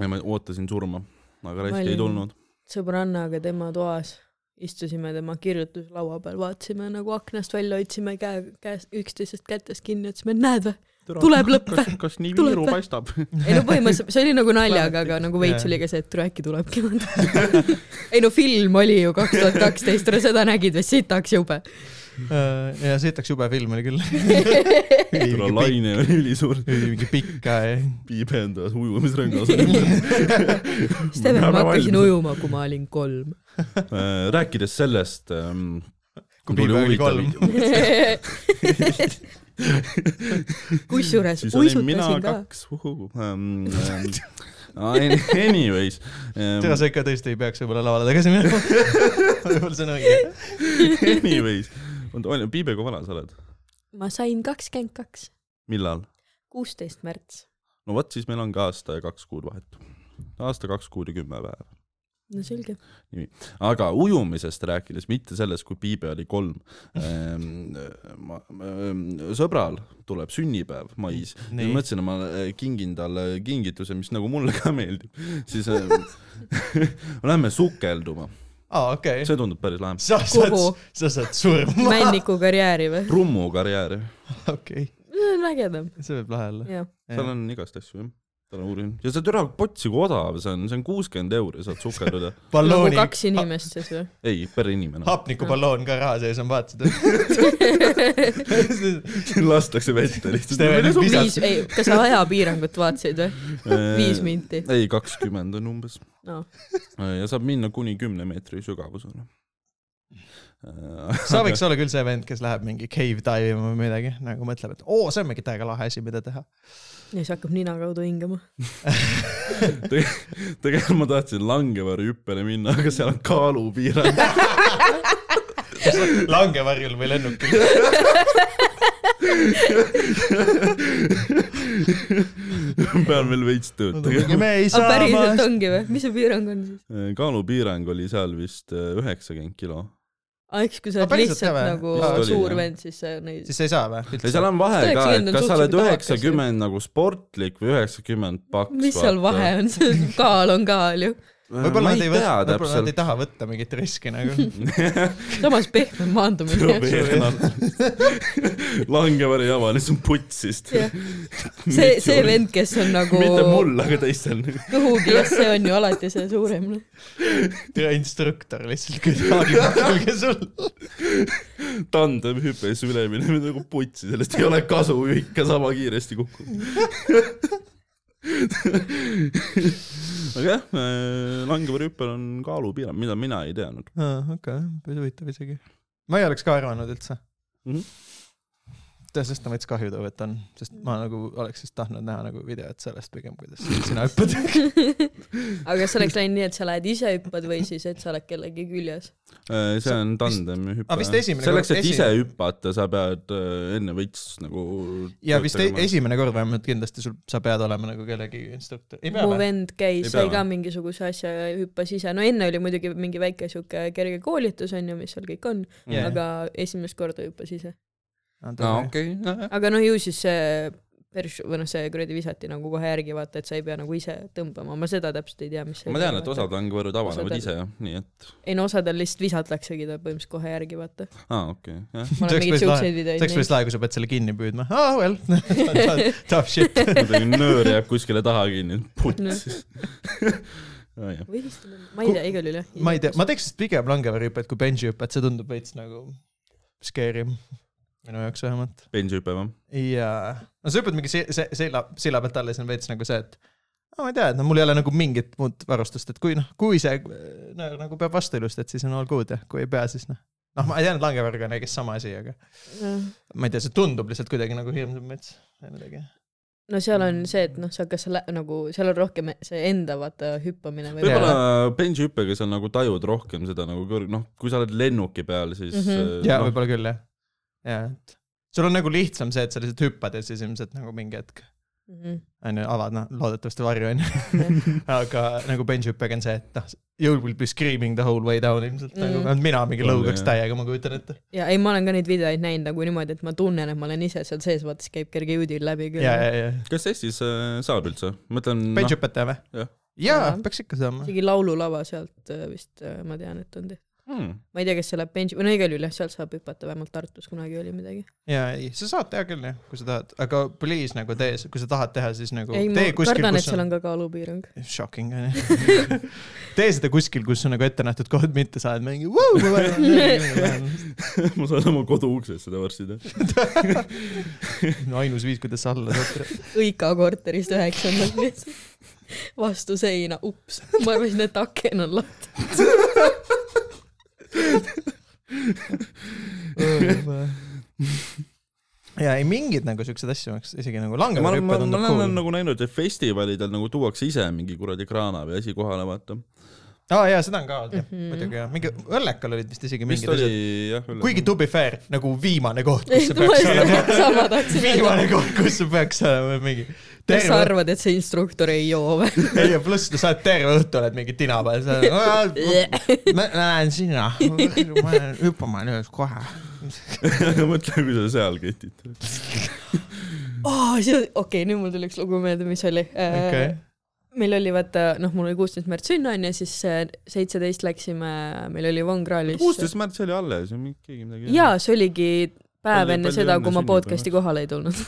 Speaker 2: ja ma ootasin surma, aga raisk ei tulnud.
Speaker 3: sõbrannaga tema toas, istusime tema kirjutuslaua peal, vaatasime nagu aknast välja, hoidsime käe, käest, üksteisest kätest kinni, ütlesime, et näed või, tuleb lõpp või?
Speaker 2: kas, nii viiru paistab?
Speaker 3: ei no põhimõtteliselt, see oli nagu naljaga, aga nagu veits
Speaker 1: Jaa.
Speaker 3: oli ka see, et äkki tulebki. ei no film oli ju kaks tuhat kaksteist, seda nägid või sitaks jube.
Speaker 1: Ja sitaks jube film oli küll.
Speaker 2: tule laine oli ülisuur,
Speaker 1: mingi pikk ja
Speaker 2: piibendas ujumisrõngas.
Speaker 3: Steven, ma hakkasin ujuma, kui ma olin kolm.
Speaker 2: Äh, rääkides sellest ähm,,
Speaker 1: Kui Piibe oli kolm.
Speaker 3: kusjuures uisutasin ka.
Speaker 2: kaks, um, um, anyways
Speaker 1: seda
Speaker 2: um,,
Speaker 1: sa ikka tõesti ei peaks võib-olla lavale tagasi minema. võib-olla see on õige.
Speaker 2: anyways, oota, Piibe, kui vana sa oled?
Speaker 3: ma sain kakskümmend kaks,
Speaker 2: millal?
Speaker 3: kuusteist märts.
Speaker 2: no vot, siis meil on ka aasta ja kaks kuud vahet. aasta, kaks kuud ja kümme päeva.
Speaker 3: no selge.
Speaker 2: aga ujumisest rääkides, mitte sellest, kui Piibe oli kolm ma ähm, sõbral tuleb sünnipäev mais ja
Speaker 1: Nii.
Speaker 2: ma mõtlesin, et ma äh, kingin talle kingituse, mis nagu mulle ka meeldib, siis äh, lähme sukelduma,
Speaker 1: aa, okei.
Speaker 2: see tundub päris lahe.
Speaker 1: sa saad
Speaker 3: Kuhu?,
Speaker 1: sa saad surma.
Speaker 3: männiku karjääri või?
Speaker 2: trummukarjääri,
Speaker 1: okei,
Speaker 3: see on ägedam,
Speaker 1: see võib lahe olla.
Speaker 3: jah.
Speaker 2: seal on igast asju jah, tal on uurinud ja see türa potsi kui odav see on, see on kuuskümmend euri saad sukelduda,
Speaker 3: nagu kaks inimest siis või?
Speaker 2: ei per inimene,
Speaker 1: hapnikuballoon ka raha sees on, vaatasid?
Speaker 2: lastakse vette lihtsalt
Speaker 3: viis, ei, kas sa ajapiirangut vaatasid või? viis minti.
Speaker 2: ei, kakskümmend on umbes
Speaker 3: no..
Speaker 2: ja saab minna kuni kümne meetri sügavusele.
Speaker 1: sa võiks olla küll see vend, kes läheb mingi cave dive ima või midagi, nagu mõtleb, et oo, see on mingi täiega lahe asi, mida teha.
Speaker 3: ja siis hakkab nina kaudu hingama.
Speaker 2: tegelikult ma tahtsin langevarju hüppele minna, aga seal on kaalupiirang.
Speaker 1: langevarjul või lennukil.
Speaker 2: pean veel veits tööd tegema.
Speaker 1: me ei
Speaker 3: aga
Speaker 1: saa
Speaker 3: päriselt ongi või? mis see piirang on siis?
Speaker 2: kaalupiirang oli seal vist äh, üheksakümmend kilo.
Speaker 3: aa, eks kui sa oled lihtsalt
Speaker 1: või?
Speaker 3: nagu
Speaker 2: oli,
Speaker 3: suur
Speaker 2: jah.
Speaker 3: vend, siis sa neid
Speaker 1: siis ei saa või?
Speaker 2: ja seal on vahe ka,
Speaker 3: 90
Speaker 2: et kas sa oled üheksakümmend nagu sportlik või üheksakümmend paks.
Speaker 3: mis seal vahe on, see kaal on kaal ju.
Speaker 1: Võib-olla nad ei võta, võib-olla nad ei taha võtta mingit riski nagu.
Speaker 3: samas pehme maandumine.
Speaker 2: langevari jama, need on putsist.
Speaker 3: See, see vend, kes on nagu
Speaker 2: mitte mul, aga teistel.
Speaker 3: kõhukihas, see on ju alati see suurem.
Speaker 1: tere instruktor lihtsalt kuidagi külge sul.
Speaker 2: tandemhüpe, siis üleminemine nagu putsi, sellest ei ole kasu, ikka sama kiiresti kukub. aga jah, langevarjuhüppel on kaalupiirang, mida mina ei teadnud.
Speaker 1: okei, päris huvitav isegi. ma ei oleks ka arvanud üldse
Speaker 2: Mhm.
Speaker 1: tead, sest on veits kahju too, et on, sest ma nagu oleks siis tahtnud näha nagu videot sellest pigem, kuidas sina hüppad.
Speaker 3: aga kas oleks läinud nii, et sa lähed ise hüppad või siis, et sa oled kellegi küljes?
Speaker 2: Äh, see on
Speaker 1: vist- aga vist esimene
Speaker 2: selleks, et
Speaker 1: esi-
Speaker 2: ise hüpata, sa pead äh, enne veits nagu
Speaker 1: ja vist e esimene kord vähemalt kindlasti sul, sa pead olema nagu kellegi instruktor.
Speaker 3: mu vend käis,
Speaker 2: Ei
Speaker 3: sai ka mingisuguse asja ja hüppas ise, no enne oli muidugi mingi väike sihuke kerge koolitus onju, mis seal kõik on
Speaker 1: Jaa.
Speaker 3: aga esimest korda hüppas ise.
Speaker 2: aa, okei.
Speaker 3: aga noh, ju siis see perš- või noh, see kuradi visati nagu kohe järgi vaata, et sa ei pea nagu ise tõmbama, ma seda täpselt ei tea, mis
Speaker 2: ma tean, et osad langevõrud avanevad
Speaker 3: Osadel-
Speaker 2: ise jah, nii et,
Speaker 3: ei no osadel lihtsalt visatakse ta põhimõtteliselt kohe järgi vaata.
Speaker 2: aa okei, jah.
Speaker 3: ma olen mingeid siukseid videoid
Speaker 1: see oleks päris lahe, kui sa pead selle kinni püüdma. aa, well, tough shit.
Speaker 2: kuidagi nöör jääb kuskile taha kinni, puts.
Speaker 3: või siis, ma ei tea, igal juhul jah.
Speaker 1: ma ei tea, ma teeks pigem langevõrihüpet kui benchihüpet, see tundub veits nagu scary minu jaoks vähemalt.
Speaker 2: benchhüpe või?
Speaker 1: ja no sa hüppad mingi se-, se-, silla, silla pealt alla ja see on veits nagu see, et no ma ei tea, et no mul ei ole nagu mingit muud varustust, et kui noh, kui see no, nagu peab vastu ilusti, et siis on all good ja kui ei pea, siis noh. noh, ma tean, et langevõrg on kõigest sama asi, aga ma ei tea, see tundub lihtsalt kuidagi nagu hirmsam mets või midagi.
Speaker 3: no seal on see, et noh, sa kas sa lä- nagu, seal on rohkem see enda vaata hüppamine või
Speaker 2: võib-olla benchhüppega sa nagu tajud rohkem seda nagu kõrg-, noh, kui sa oled lennuki peal, siis äh,
Speaker 1: jaa,
Speaker 2: noh,
Speaker 1: võib-olla küll jah. jaa, et sul on nagu lihtsam see, et sa lihtsalt hüppad ja siis ilmselt nagu mingi hetk
Speaker 3: Mhm.
Speaker 1: onju, avad noh, loodetavasti varju onju. aga nagu benchhüppega on see, et noh, you will be screaming the whole way down ilmselt mm. nagu, vähemalt mina mingi lõugaks
Speaker 2: jah.
Speaker 1: täiega, ma kujutan ette.
Speaker 3: ja ei, ma olen ka neid videoid näinud nagu niimoodi, et ma tunnen, et ma olen ise seal sees, vaata siis käib kerge judil läbi küll.
Speaker 1: ja, ja, ja.
Speaker 2: kas Eestis äh, saab üldse? ma mõtlen, noh,
Speaker 1: benchhüpet teha või?
Speaker 2: jah.
Speaker 1: jaa
Speaker 3: Jaa.,
Speaker 1: peaks ikka saama.
Speaker 3: isegi laululava sealt äh, vist äh, ma tean, et on tehtud.
Speaker 2: Hmm,
Speaker 3: ma ei tea, kas see läheb bench, või no igal juhul jah, sealt saab hüpata, vähemalt Tartus kunagi oli midagi.
Speaker 1: jaa, ei, sa saad teha küll jah, kui sa tahad, aga please nagu tee, kui sa tahad teha, siis nagu
Speaker 3: ei, ma
Speaker 1: tee kuskil,
Speaker 3: kardan, et
Speaker 1: kus
Speaker 3: seal
Speaker 1: on
Speaker 3: on ka kaalupiirang.
Speaker 1: shocking onju. tee seda kuskil, kus on nagu ette nähtud koht, mitte sa oled mingi vau, ma vajan.
Speaker 2: ma saan oma kodu uksest seda varsti teha.
Speaker 1: ainus viis, kuidas sa alla saad.
Speaker 3: Õika korterist üheksandalt lihtsalt. vastu seina, ups, ma arvasin, et aken on lahti.
Speaker 1: ja ei mingid nagu siuksed asju oleks isegi nagu
Speaker 2: ma, ma,
Speaker 1: tundub
Speaker 2: ma olen
Speaker 1: cool.
Speaker 2: nagu näinud, et festivalidel nagu tuuakse ise mingi kuradi kraana või asi kohale, vaata.
Speaker 1: Aa jaa, seda on ka olnud jah,
Speaker 3: Mhm.
Speaker 1: muidugi jah, mingi Õllekal olid vist isegi
Speaker 2: vist
Speaker 1: mingid
Speaker 2: oli
Speaker 1: asjad. kuigi to be fair, nagu viimane koht, kus see peaks olema. viimane koht, kus see peaks olema mingi.
Speaker 3: kas sa arvad, et see instruktor ei joo või?
Speaker 1: ei ja pluss sa oled terve õhtu oled mingi tina peal, sa oled, ma lähen sinna, ma lähen hüppama nüüd kohe.
Speaker 2: mõtle, kui sa seal ketid.
Speaker 3: aa, see, okei okay,, nüüd mul tuli üks lugu meelde, mis oli
Speaker 1: okei
Speaker 3: okay.. Meil oli vaata, noh, mul oli kuusteist märts sünn onju, siis äh, seitseteist läksime, meil oli Von Krahlis.
Speaker 2: kuusteist märts oli alles keegi midagi.
Speaker 3: jaa, see oligi päev enne seda, kui ma podcast'i kohale ei tulnud.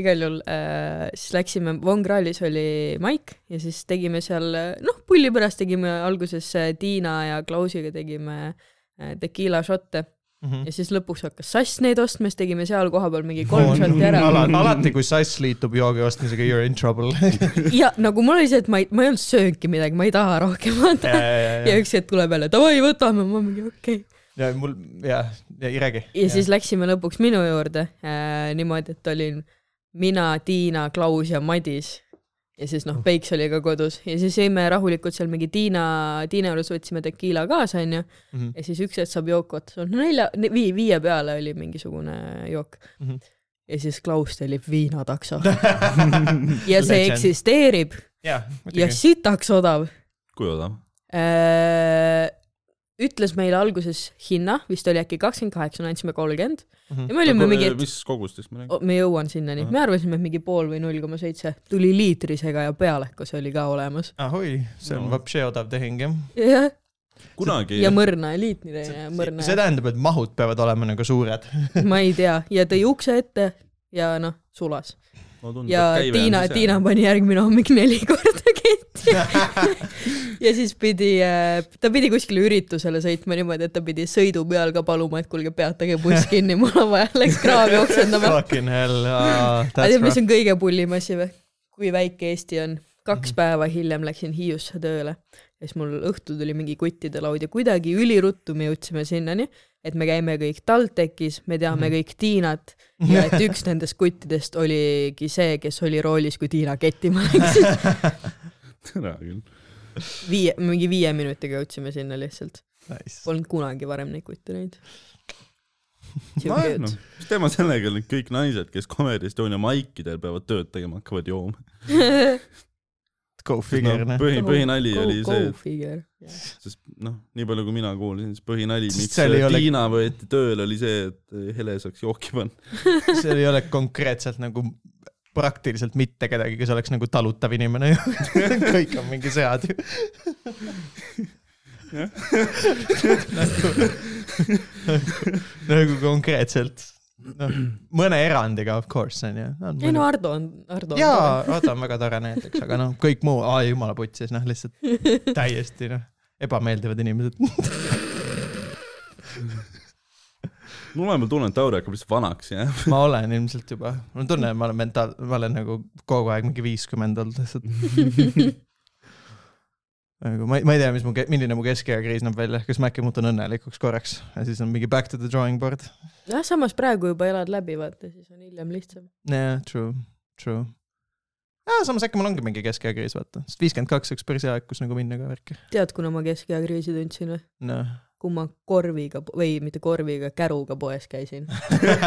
Speaker 3: igal juhul äh, siis läksime, Von Krahlis oli maik ja siis tegime seal, noh, pulli pärast tegime alguses äh, Tiina ja Klausiga tegime äh, tekiila šotte
Speaker 1: Mhm.
Speaker 3: ja siis lõpuks hakkas Sass neid ostma, siis tegime seal kohapeal mingi kolm šotti ära.
Speaker 1: alati, alati kui sass liitub joogi ostmisega, you are in trouble.
Speaker 3: ja nagu mul oli see, et ma ei, ma ei olnud söönudki midagi, ma ei taha rohkem vaata. ja üks hetk tuleb jälle davai, võtame, ma mingi okei okay..
Speaker 1: ja mul ja, ja ei räägi.
Speaker 3: ja siis läksime lõpuks minu juurde äh, niimoodi, et olin mina, Tiina, Klaus ja Madis. Ja siis noh, Peiks oli ka kodus ja siis jõime rahulikult seal mingi Tiina, Tiina juures võtsime tekiila kaasa, onju.
Speaker 1: Mhm.
Speaker 3: ja siis üks hetk saab jook otsa, no nelja, vii, viie peale oli mingisugune jook.
Speaker 1: Mhm.
Speaker 3: ja siis Klaus tellib viinatakso ja see eksisteerib ja
Speaker 1: muidugi.
Speaker 3: sitaks odav
Speaker 2: kui odav?
Speaker 3: äh,. Ütles meile alguses hinna, vist oli äkki kakskümmend kaheksa, me andsime kolmkümmend
Speaker 1: Mhm.
Speaker 3: ja me olime mingi, et
Speaker 2: mis kogustest me räägime?
Speaker 3: me jõuan sinnani,
Speaker 2: Ahah.
Speaker 3: me arvasime, et mingi pool või null koma seitse, tuli liitrisega ja pealekas oli ka olemas.
Speaker 1: ahoi, see on
Speaker 2: No.
Speaker 1: vapše odav tehing jah.
Speaker 3: jah,
Speaker 2: kunagi
Speaker 3: ja mõrna, liitrine ja mõrna
Speaker 1: see, tähendab, et mahud peavad olema nagu suured.
Speaker 3: ma ei tea, ja tõi ukse ette ja noh, sulas.
Speaker 2: No tundub,
Speaker 3: ja Tiina. Tiina pani järgmine hommik neli korda ketti ja siis pidi, ta pidi kuskile üritusele sõitma niimoodi, et ta pidi sõidu peal ka paluma, et kuulge, peatage buss kinni, mul on vaja, läks kraavi oksendama.
Speaker 1: Fucking hell uh,,
Speaker 3: aga tead, mis on kõige pullim asi või? kui väike Eesti on. kaks
Speaker 1: Mhm.
Speaker 3: päeva hiljem läksin Hiiusse tööle ja siis mul õhtul tuli mingi kuttide laud ja kuidagi üliruttu me jõudsime sinnani, et me käime kõik TalTechis, me teame
Speaker 1: Mhm.
Speaker 3: kõik Tiinat ja et üks nendest kuttidest oligi see, kes oli roolis, kui Tiina kettima läks.
Speaker 2: tere küll.
Speaker 3: viie, mingi viie minutiga jõudsime sinna lihtsalt.
Speaker 1: Nice.
Speaker 3: Polnud kunagi varem neid kutte näinud.
Speaker 2: nojah, noh, mis teema sellega, et kõik naised, kes Comedy Estonia maikidel peavad tööd tegema, hakkavad jooma.
Speaker 1: go
Speaker 2: no,
Speaker 1: figure, noh.
Speaker 2: põhi, põhinali
Speaker 3: Go-
Speaker 2: oli
Speaker 3: go
Speaker 2: see,
Speaker 3: figure.
Speaker 2: sest noh, nii palju kui mina kuulsin, siis põhinali, miks
Speaker 1: ei ole-
Speaker 2: Tiina võeti tööle, oli see, et Hele saaks jooki panna.
Speaker 1: seal ei ole konkreetselt nagu praktiliselt mitte kedagi, kes oleks nagu talutav inimene ju. kõik on mingi sead ju. nagu, nagu konkreetselt, noh, mõne erandiga of course on ju.
Speaker 3: ei no Ardo on, Ardo on
Speaker 1: jaa, Ardo on väga tore näiteks, aga noh, kõik muu, aa jumala putsis, noh lihtsalt täiesti noh, ebameeldivad inimesed.
Speaker 2: mul vahepeal tunne, et Tauri hakkab lihtsalt vanaks jääma.
Speaker 1: ma olen ilmselt juba, mul on tunne, et ma olen mentaal, ma olen nagu kogu aeg mingi viiskümmend olnud lihtsalt. nagu ma ei, ma ei tea, mis mu, milline mu keskeakriis näeb välja, kas ma äkki muutun õnnelikuks korraks ja siis on mingi back to the drawing board.
Speaker 3: jah, samas praegu juba elad läbi, vaata, siis on hiljem lihtsam.
Speaker 1: jah, true, true. samas äkki mul ongi mingi keskeakriis, vaata, sest viiskümmend kaks oleks päris hea aeg, kus nagu minna ka värki.
Speaker 3: tead, kuna ma keskeea kriisi tundsin või?
Speaker 1: noh.
Speaker 3: Kui ma korviga või mitte korviga, käruga poes käisin.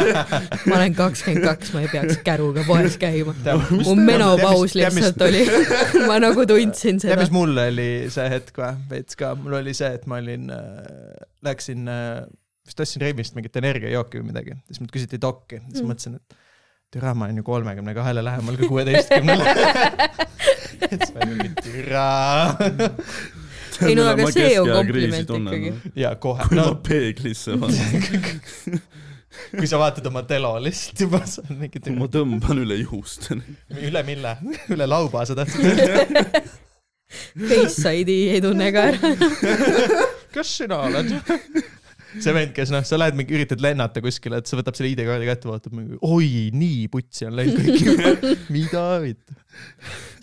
Speaker 3: ma olen kakskümmend kaks, ma ei peaks käruga poes käima. mu menopaus lihtsalt oli, ma nagu tundsin
Speaker 1: tead,
Speaker 3: seda
Speaker 1: mis. mul oli see hetk või, veits ka, mul oli see, et ma olin äh,, läksin äh,, vist ostsin Reimist mingit energiajooki või midagi, siis mult küsiti dokki, siis
Speaker 3: Mm.
Speaker 1: mm. mõtlesin, et türa, ma olen ju kolmekümne kahele lähemal kui kuueteistkümnele. siis ma olin mingi türa.
Speaker 3: Ei no aga see on kompliment ikkagi..
Speaker 2: noh.
Speaker 1: ja kohe,
Speaker 2: kui
Speaker 1: no
Speaker 2: ma peeglisse vaatan,
Speaker 1: kui sa vaatad oma telo lihtsalt juba, sa oled mingi
Speaker 2: kui ma tõmban üle juuste.
Speaker 1: üle mille, üle lauba sa tahtsid öelda.
Speaker 3: Faceside'i ei tunne ka ära.
Speaker 1: kas sina oled? See vend, kes noh, sa lähed mingi, üritad lennata kuskile, et sa võtab selle ID-kaardi kätte, vaatab mingi, oi, nii putsi on läinud kõik juba. mida vittu?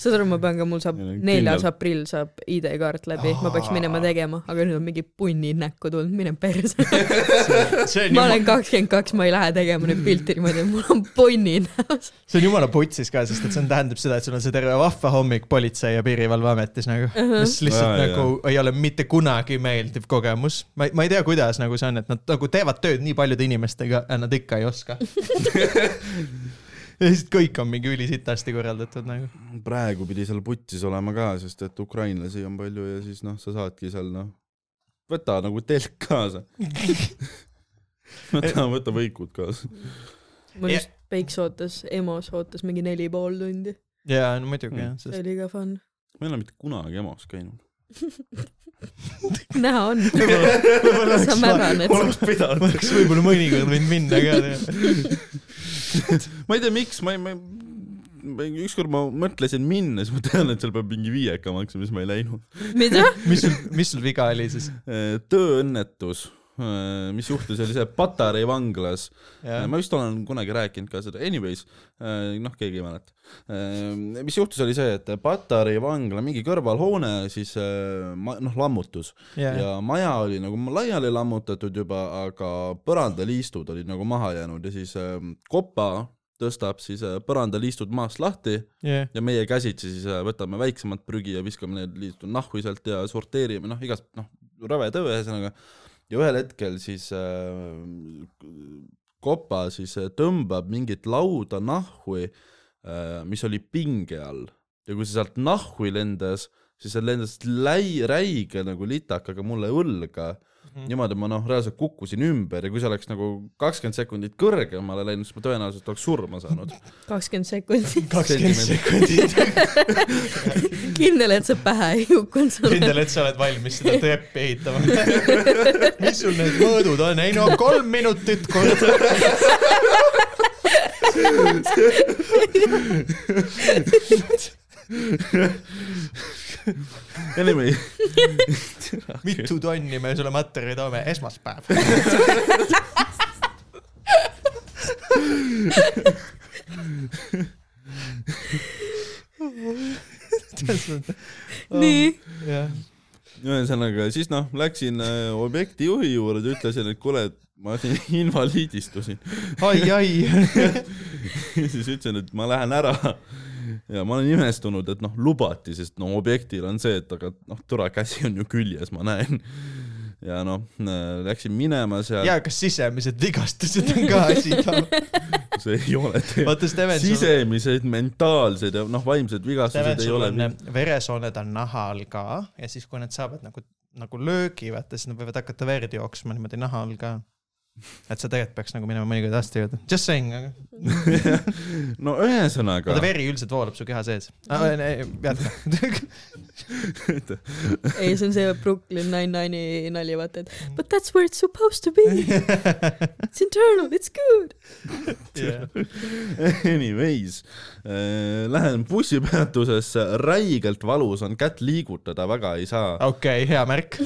Speaker 3: saad aru, ma pean ka, mul saab neljas aprill saab ID-kaart läbi, ma peaks minema tegema, aga nüüd on mingi punnid näkku tulnud, mine perse. ma olen kakskümmend kaks, ma ei lähe tegema nüüd pilti niimoodi, et mul on punnid näos.
Speaker 1: see on jumala putsis ka, sest et see on, tähendab seda, et sul on see terve vahva hommik Politsei- ja Piirivalveametis nagu, mis lihtsalt
Speaker 2: Aa,
Speaker 1: nagu ei ole mitte kunagi meeldiv kogemus. ma ei, ma ei tea, kuidas nagu see on, et nad nagu teevad tööd nii paljude inimestega ja nad ikka ei oska. ja siis kõik on mingi ülisitasti korraldatud nagu.
Speaker 2: praegu pidi seal putsis olema ka, sest et ukrainlasi on palju ja siis noh, sa saadki seal noh, võta nagu telk kaasa. võta, võta võikud kaasa.
Speaker 3: mul just Peiks ootas, EMO-s ootas mingi neli pool tundi,
Speaker 1: jaa, no muidugi
Speaker 2: Mm.
Speaker 1: jah,
Speaker 3: see
Speaker 1: sest
Speaker 3: oli ka fun.
Speaker 2: ma ei ole mitte kunagi EMO-s käinud.
Speaker 3: näha on, sa mädaned.
Speaker 2: oleks pidanud.
Speaker 1: oleks võib-olla mõnikord võinud minna ka.
Speaker 2: ma ei tea, miks, ma ei, ma ei, ükskord ma mõtlesin minna, siis ma tean, et seal peab mingi viieka maksma, siis ma ei läinud.
Speaker 3: mida?
Speaker 1: mis sul, mis sul viga oli siis?
Speaker 2: tööõnnetus, mis juhtus, oli see Patarei vanglas.
Speaker 1: jah,
Speaker 2: ma vist olen kunagi rääkinud ka seda, anyways, noh, keegi ei mäleta. mis juhtus, oli see, et Patarei vangla mingi kõrvalhoone siis äh, noh, lammutus
Speaker 1: jah,
Speaker 2: ja maja oli nagu laiali lammutatud juba, aga põrandaliistud olid nagu maha jäänud ja siis äh, kopa tõstab siis äh, põrandaliistud maast lahti
Speaker 1: jah,
Speaker 2: ja meie käsitsi siis äh, võtame väiksemat prügi ja viskame need liistud nahku sealt ja sorteerime, noh, igast, noh, rõve töö ühesõnaga. Ja ühel hetkel siis äh, kopa siis äh, tõmbab mingit lauda nahhui äh,, mis oli pinge all. Ja kui see sealt nahhui lendas, siis see lendas läi-, räige nagu litakaga mulle õlga
Speaker 1: Mhm.
Speaker 2: niimoodi ma noh, reaalselt kukkusin ümber ja kui see oleks nagu kakskümmend sekundit kõrgemale läinud, siis ma tõenäoliselt oleks surma saanud.
Speaker 3: kakskümmend sekundit.
Speaker 1: kakskümmend sekundit.
Speaker 3: kindel, et see pähe ei kukkunud sulle.
Speaker 1: kindel, et sa oled valmis seda treppi ehitama. mis sul need mõõdud on? ei no kolm minutit kord.
Speaker 2: Anyway,
Speaker 1: mitu tonni me sulle materjali toome? esmaspäev.
Speaker 3: nii,
Speaker 2: ühesõnaga siis noh, läksin äh, objekti juhi juurde, ütlesin, et kuule, et ma siin invaliidistusin.
Speaker 1: ai, ai.
Speaker 2: siis ütlesin, et ma lähen ära. ja ma olen imestunud, et noh, lubati, sest no objektil on see, et aga noh, tore käsi on ju küljes, ma näen. ja noh, läksin minema seal.
Speaker 1: ja kas sisemised vigastused on ka asi?
Speaker 2: kus ei ole
Speaker 1: sul,
Speaker 2: sisemised, mentaalsed ja noh, vaimsed vigastused
Speaker 1: Steven,
Speaker 2: ei ole
Speaker 1: on. veresooned on naha all ka ja siis, kui nad saavad nagu, nagu löögi, vaata siis nad võivad hakata verd jooksma niimoodi naha all ka. Et sa tegelikult peaks nagu minema mõnikord arsti juurde. Just saying, aga
Speaker 2: no ühesõnaga
Speaker 1: vaata, veri üldiselt voolab su keha sees. jätka.
Speaker 3: ei, see on see Brooklyn Nine-Nine'i nali, vaata, et but that's where it's supposed to be. It's internal, it's good.
Speaker 2: anyways äh,, lähen bussipeatusesse, räigelt valus on, kätt liigutada väga ei saa
Speaker 1: okei, hea märk.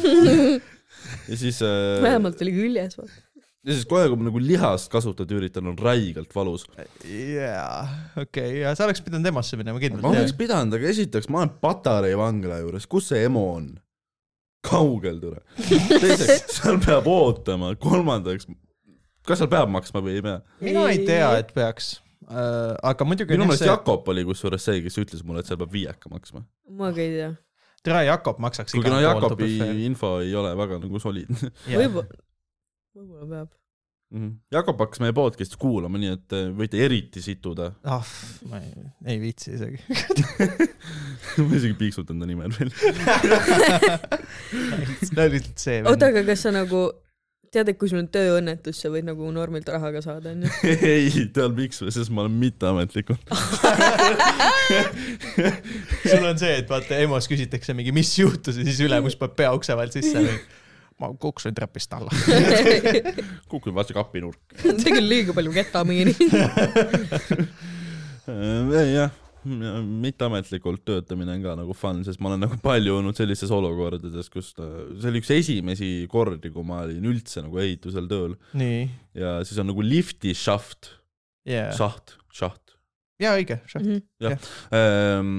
Speaker 2: ja siis äh,
Speaker 3: vähemalt oli küljes, vaata.
Speaker 2: Ja siis kohe, kui ma nagu lihast kasutada üritan, on räigelt valus.
Speaker 1: jaa, okei, ja sa oleks pidanud EMO-sse minema
Speaker 2: ma
Speaker 1: kindlalt.
Speaker 2: oleks pidanud, aga esiteks ma olen Patarei vangla juures, kus see EMO on? kaugel tule. teiseks, seal peab ootama, kolmandaks, kas seal peab maksma või ei pea?
Speaker 1: mina ei tea, et peaks. aga muidugi
Speaker 2: minu
Speaker 1: on
Speaker 2: meelest
Speaker 1: see,
Speaker 2: Jakob oli kusjuures see, kes ütles mulle, et seal peab viieka maksma.
Speaker 3: ma ka ei tea.
Speaker 1: tere Jakob maksaks
Speaker 2: kuigi no Jakobi info ei ole väga nagu soliidne.
Speaker 3: võib-olla, võib-olla peab.
Speaker 2: Jakob hakkas meie podcast'i kuulama, nii et äh, võite eriti situda.
Speaker 1: ah, ma ei, ei viitsi isegi.
Speaker 2: ma isegi piiksutan ta nimel veel.
Speaker 1: see oli lihtsalt see
Speaker 3: oota, aga kas sa nagu tead, et kui sul on tööõnnetus, sa võid nagu normilt raha ka saada, onju?
Speaker 2: ei, tead miks sest ma olen mitteametlikult.
Speaker 1: sul on see, et vaata EMO-s küsitakse mingi, mis juhtus ja siis ülemus paneb pea ukse vahelt sisse või ma kukkusin trepist alla.
Speaker 2: kukun vastu kapinurk.
Speaker 3: tegin liiga palju ketamiini.
Speaker 2: ei jah, mitteametlikult töötamine on ka nagu fun, sest ma olen nagu palju olnud sellistes olukordades, kus ta, see oli üks esimesi kordi, kui ma olin üldse nagu ehitusel tööl
Speaker 1: nii,
Speaker 2: ja siis on nagu lifti šaht,
Speaker 1: jaa,
Speaker 2: šaht, šaht.
Speaker 1: jaa õige,
Speaker 3: Mhm.
Speaker 2: Ehm,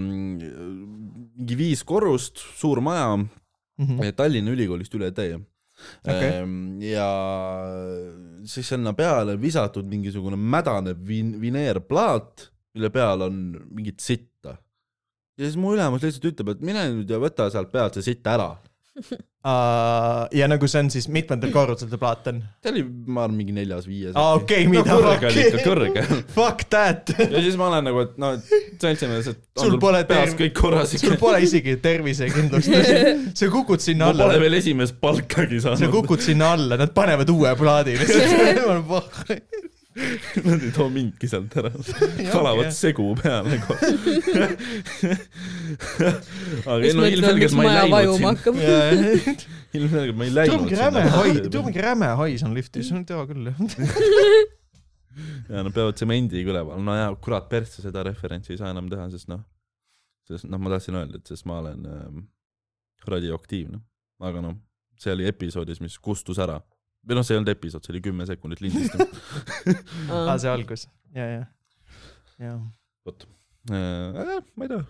Speaker 2: mingi viis korrust, suur maja,
Speaker 1: Mhm.
Speaker 2: Tallinna Ülikoolist üle tee
Speaker 1: Okei.
Speaker 2: Ehm, ja siis sinna peale visatud mingisugune mädane vin-, vineerplaat, mille peal on mingit sitta. ja siis mu ülemus lihtsalt ütleb, et mine nüüd ja võta sealt pealt see sitt ära.
Speaker 1: ja nagu see on siis mitmendal korrusel see plaat on?
Speaker 2: see oli, ma arvan, mingi neljas-viies.
Speaker 1: aa okei,
Speaker 2: no
Speaker 1: mida
Speaker 2: kõrge oli ikka, kõrge.
Speaker 1: Fuck that.
Speaker 2: ja siis ma olen nagu, et no seltsimees, et
Speaker 1: Sul
Speaker 2: sul
Speaker 1: pole
Speaker 2: peas
Speaker 1: terv-
Speaker 2: kõik korras
Speaker 1: sul
Speaker 2: ikka.
Speaker 1: pole isegi tervisekindlustust. sa kukud sinna
Speaker 2: ma pole
Speaker 1: alla,
Speaker 2: veel esimest palkagi
Speaker 1: sa
Speaker 2: saanud.
Speaker 1: kukud sinna alla, nad panevad uue plaadi lihtsalt.
Speaker 2: Nad ei too mindki sealt ära, palavad segu peale kohe. aga ei no ilmselgelt ma ei läinud sinna, ilmselgelt ma ei läinud
Speaker 1: mingi räme hai, too mingi räme hais on liftis, hea küll jah.
Speaker 2: ja nad peavad tsemendiga üleval, no jaa, kurat persse, seda referentsi ei saa enam teha, sest noh, sest noh, ma tahtsin öelda, et sest ma olen ähm, radioaktiivne, aga noh, see oli episoodis, mis kustus ära. Või noh, see ei olnud episood, see oli kümme sekundit lindistamist.
Speaker 1: aa, see algus, ja, ja, ja.
Speaker 2: vot, ma ei tea,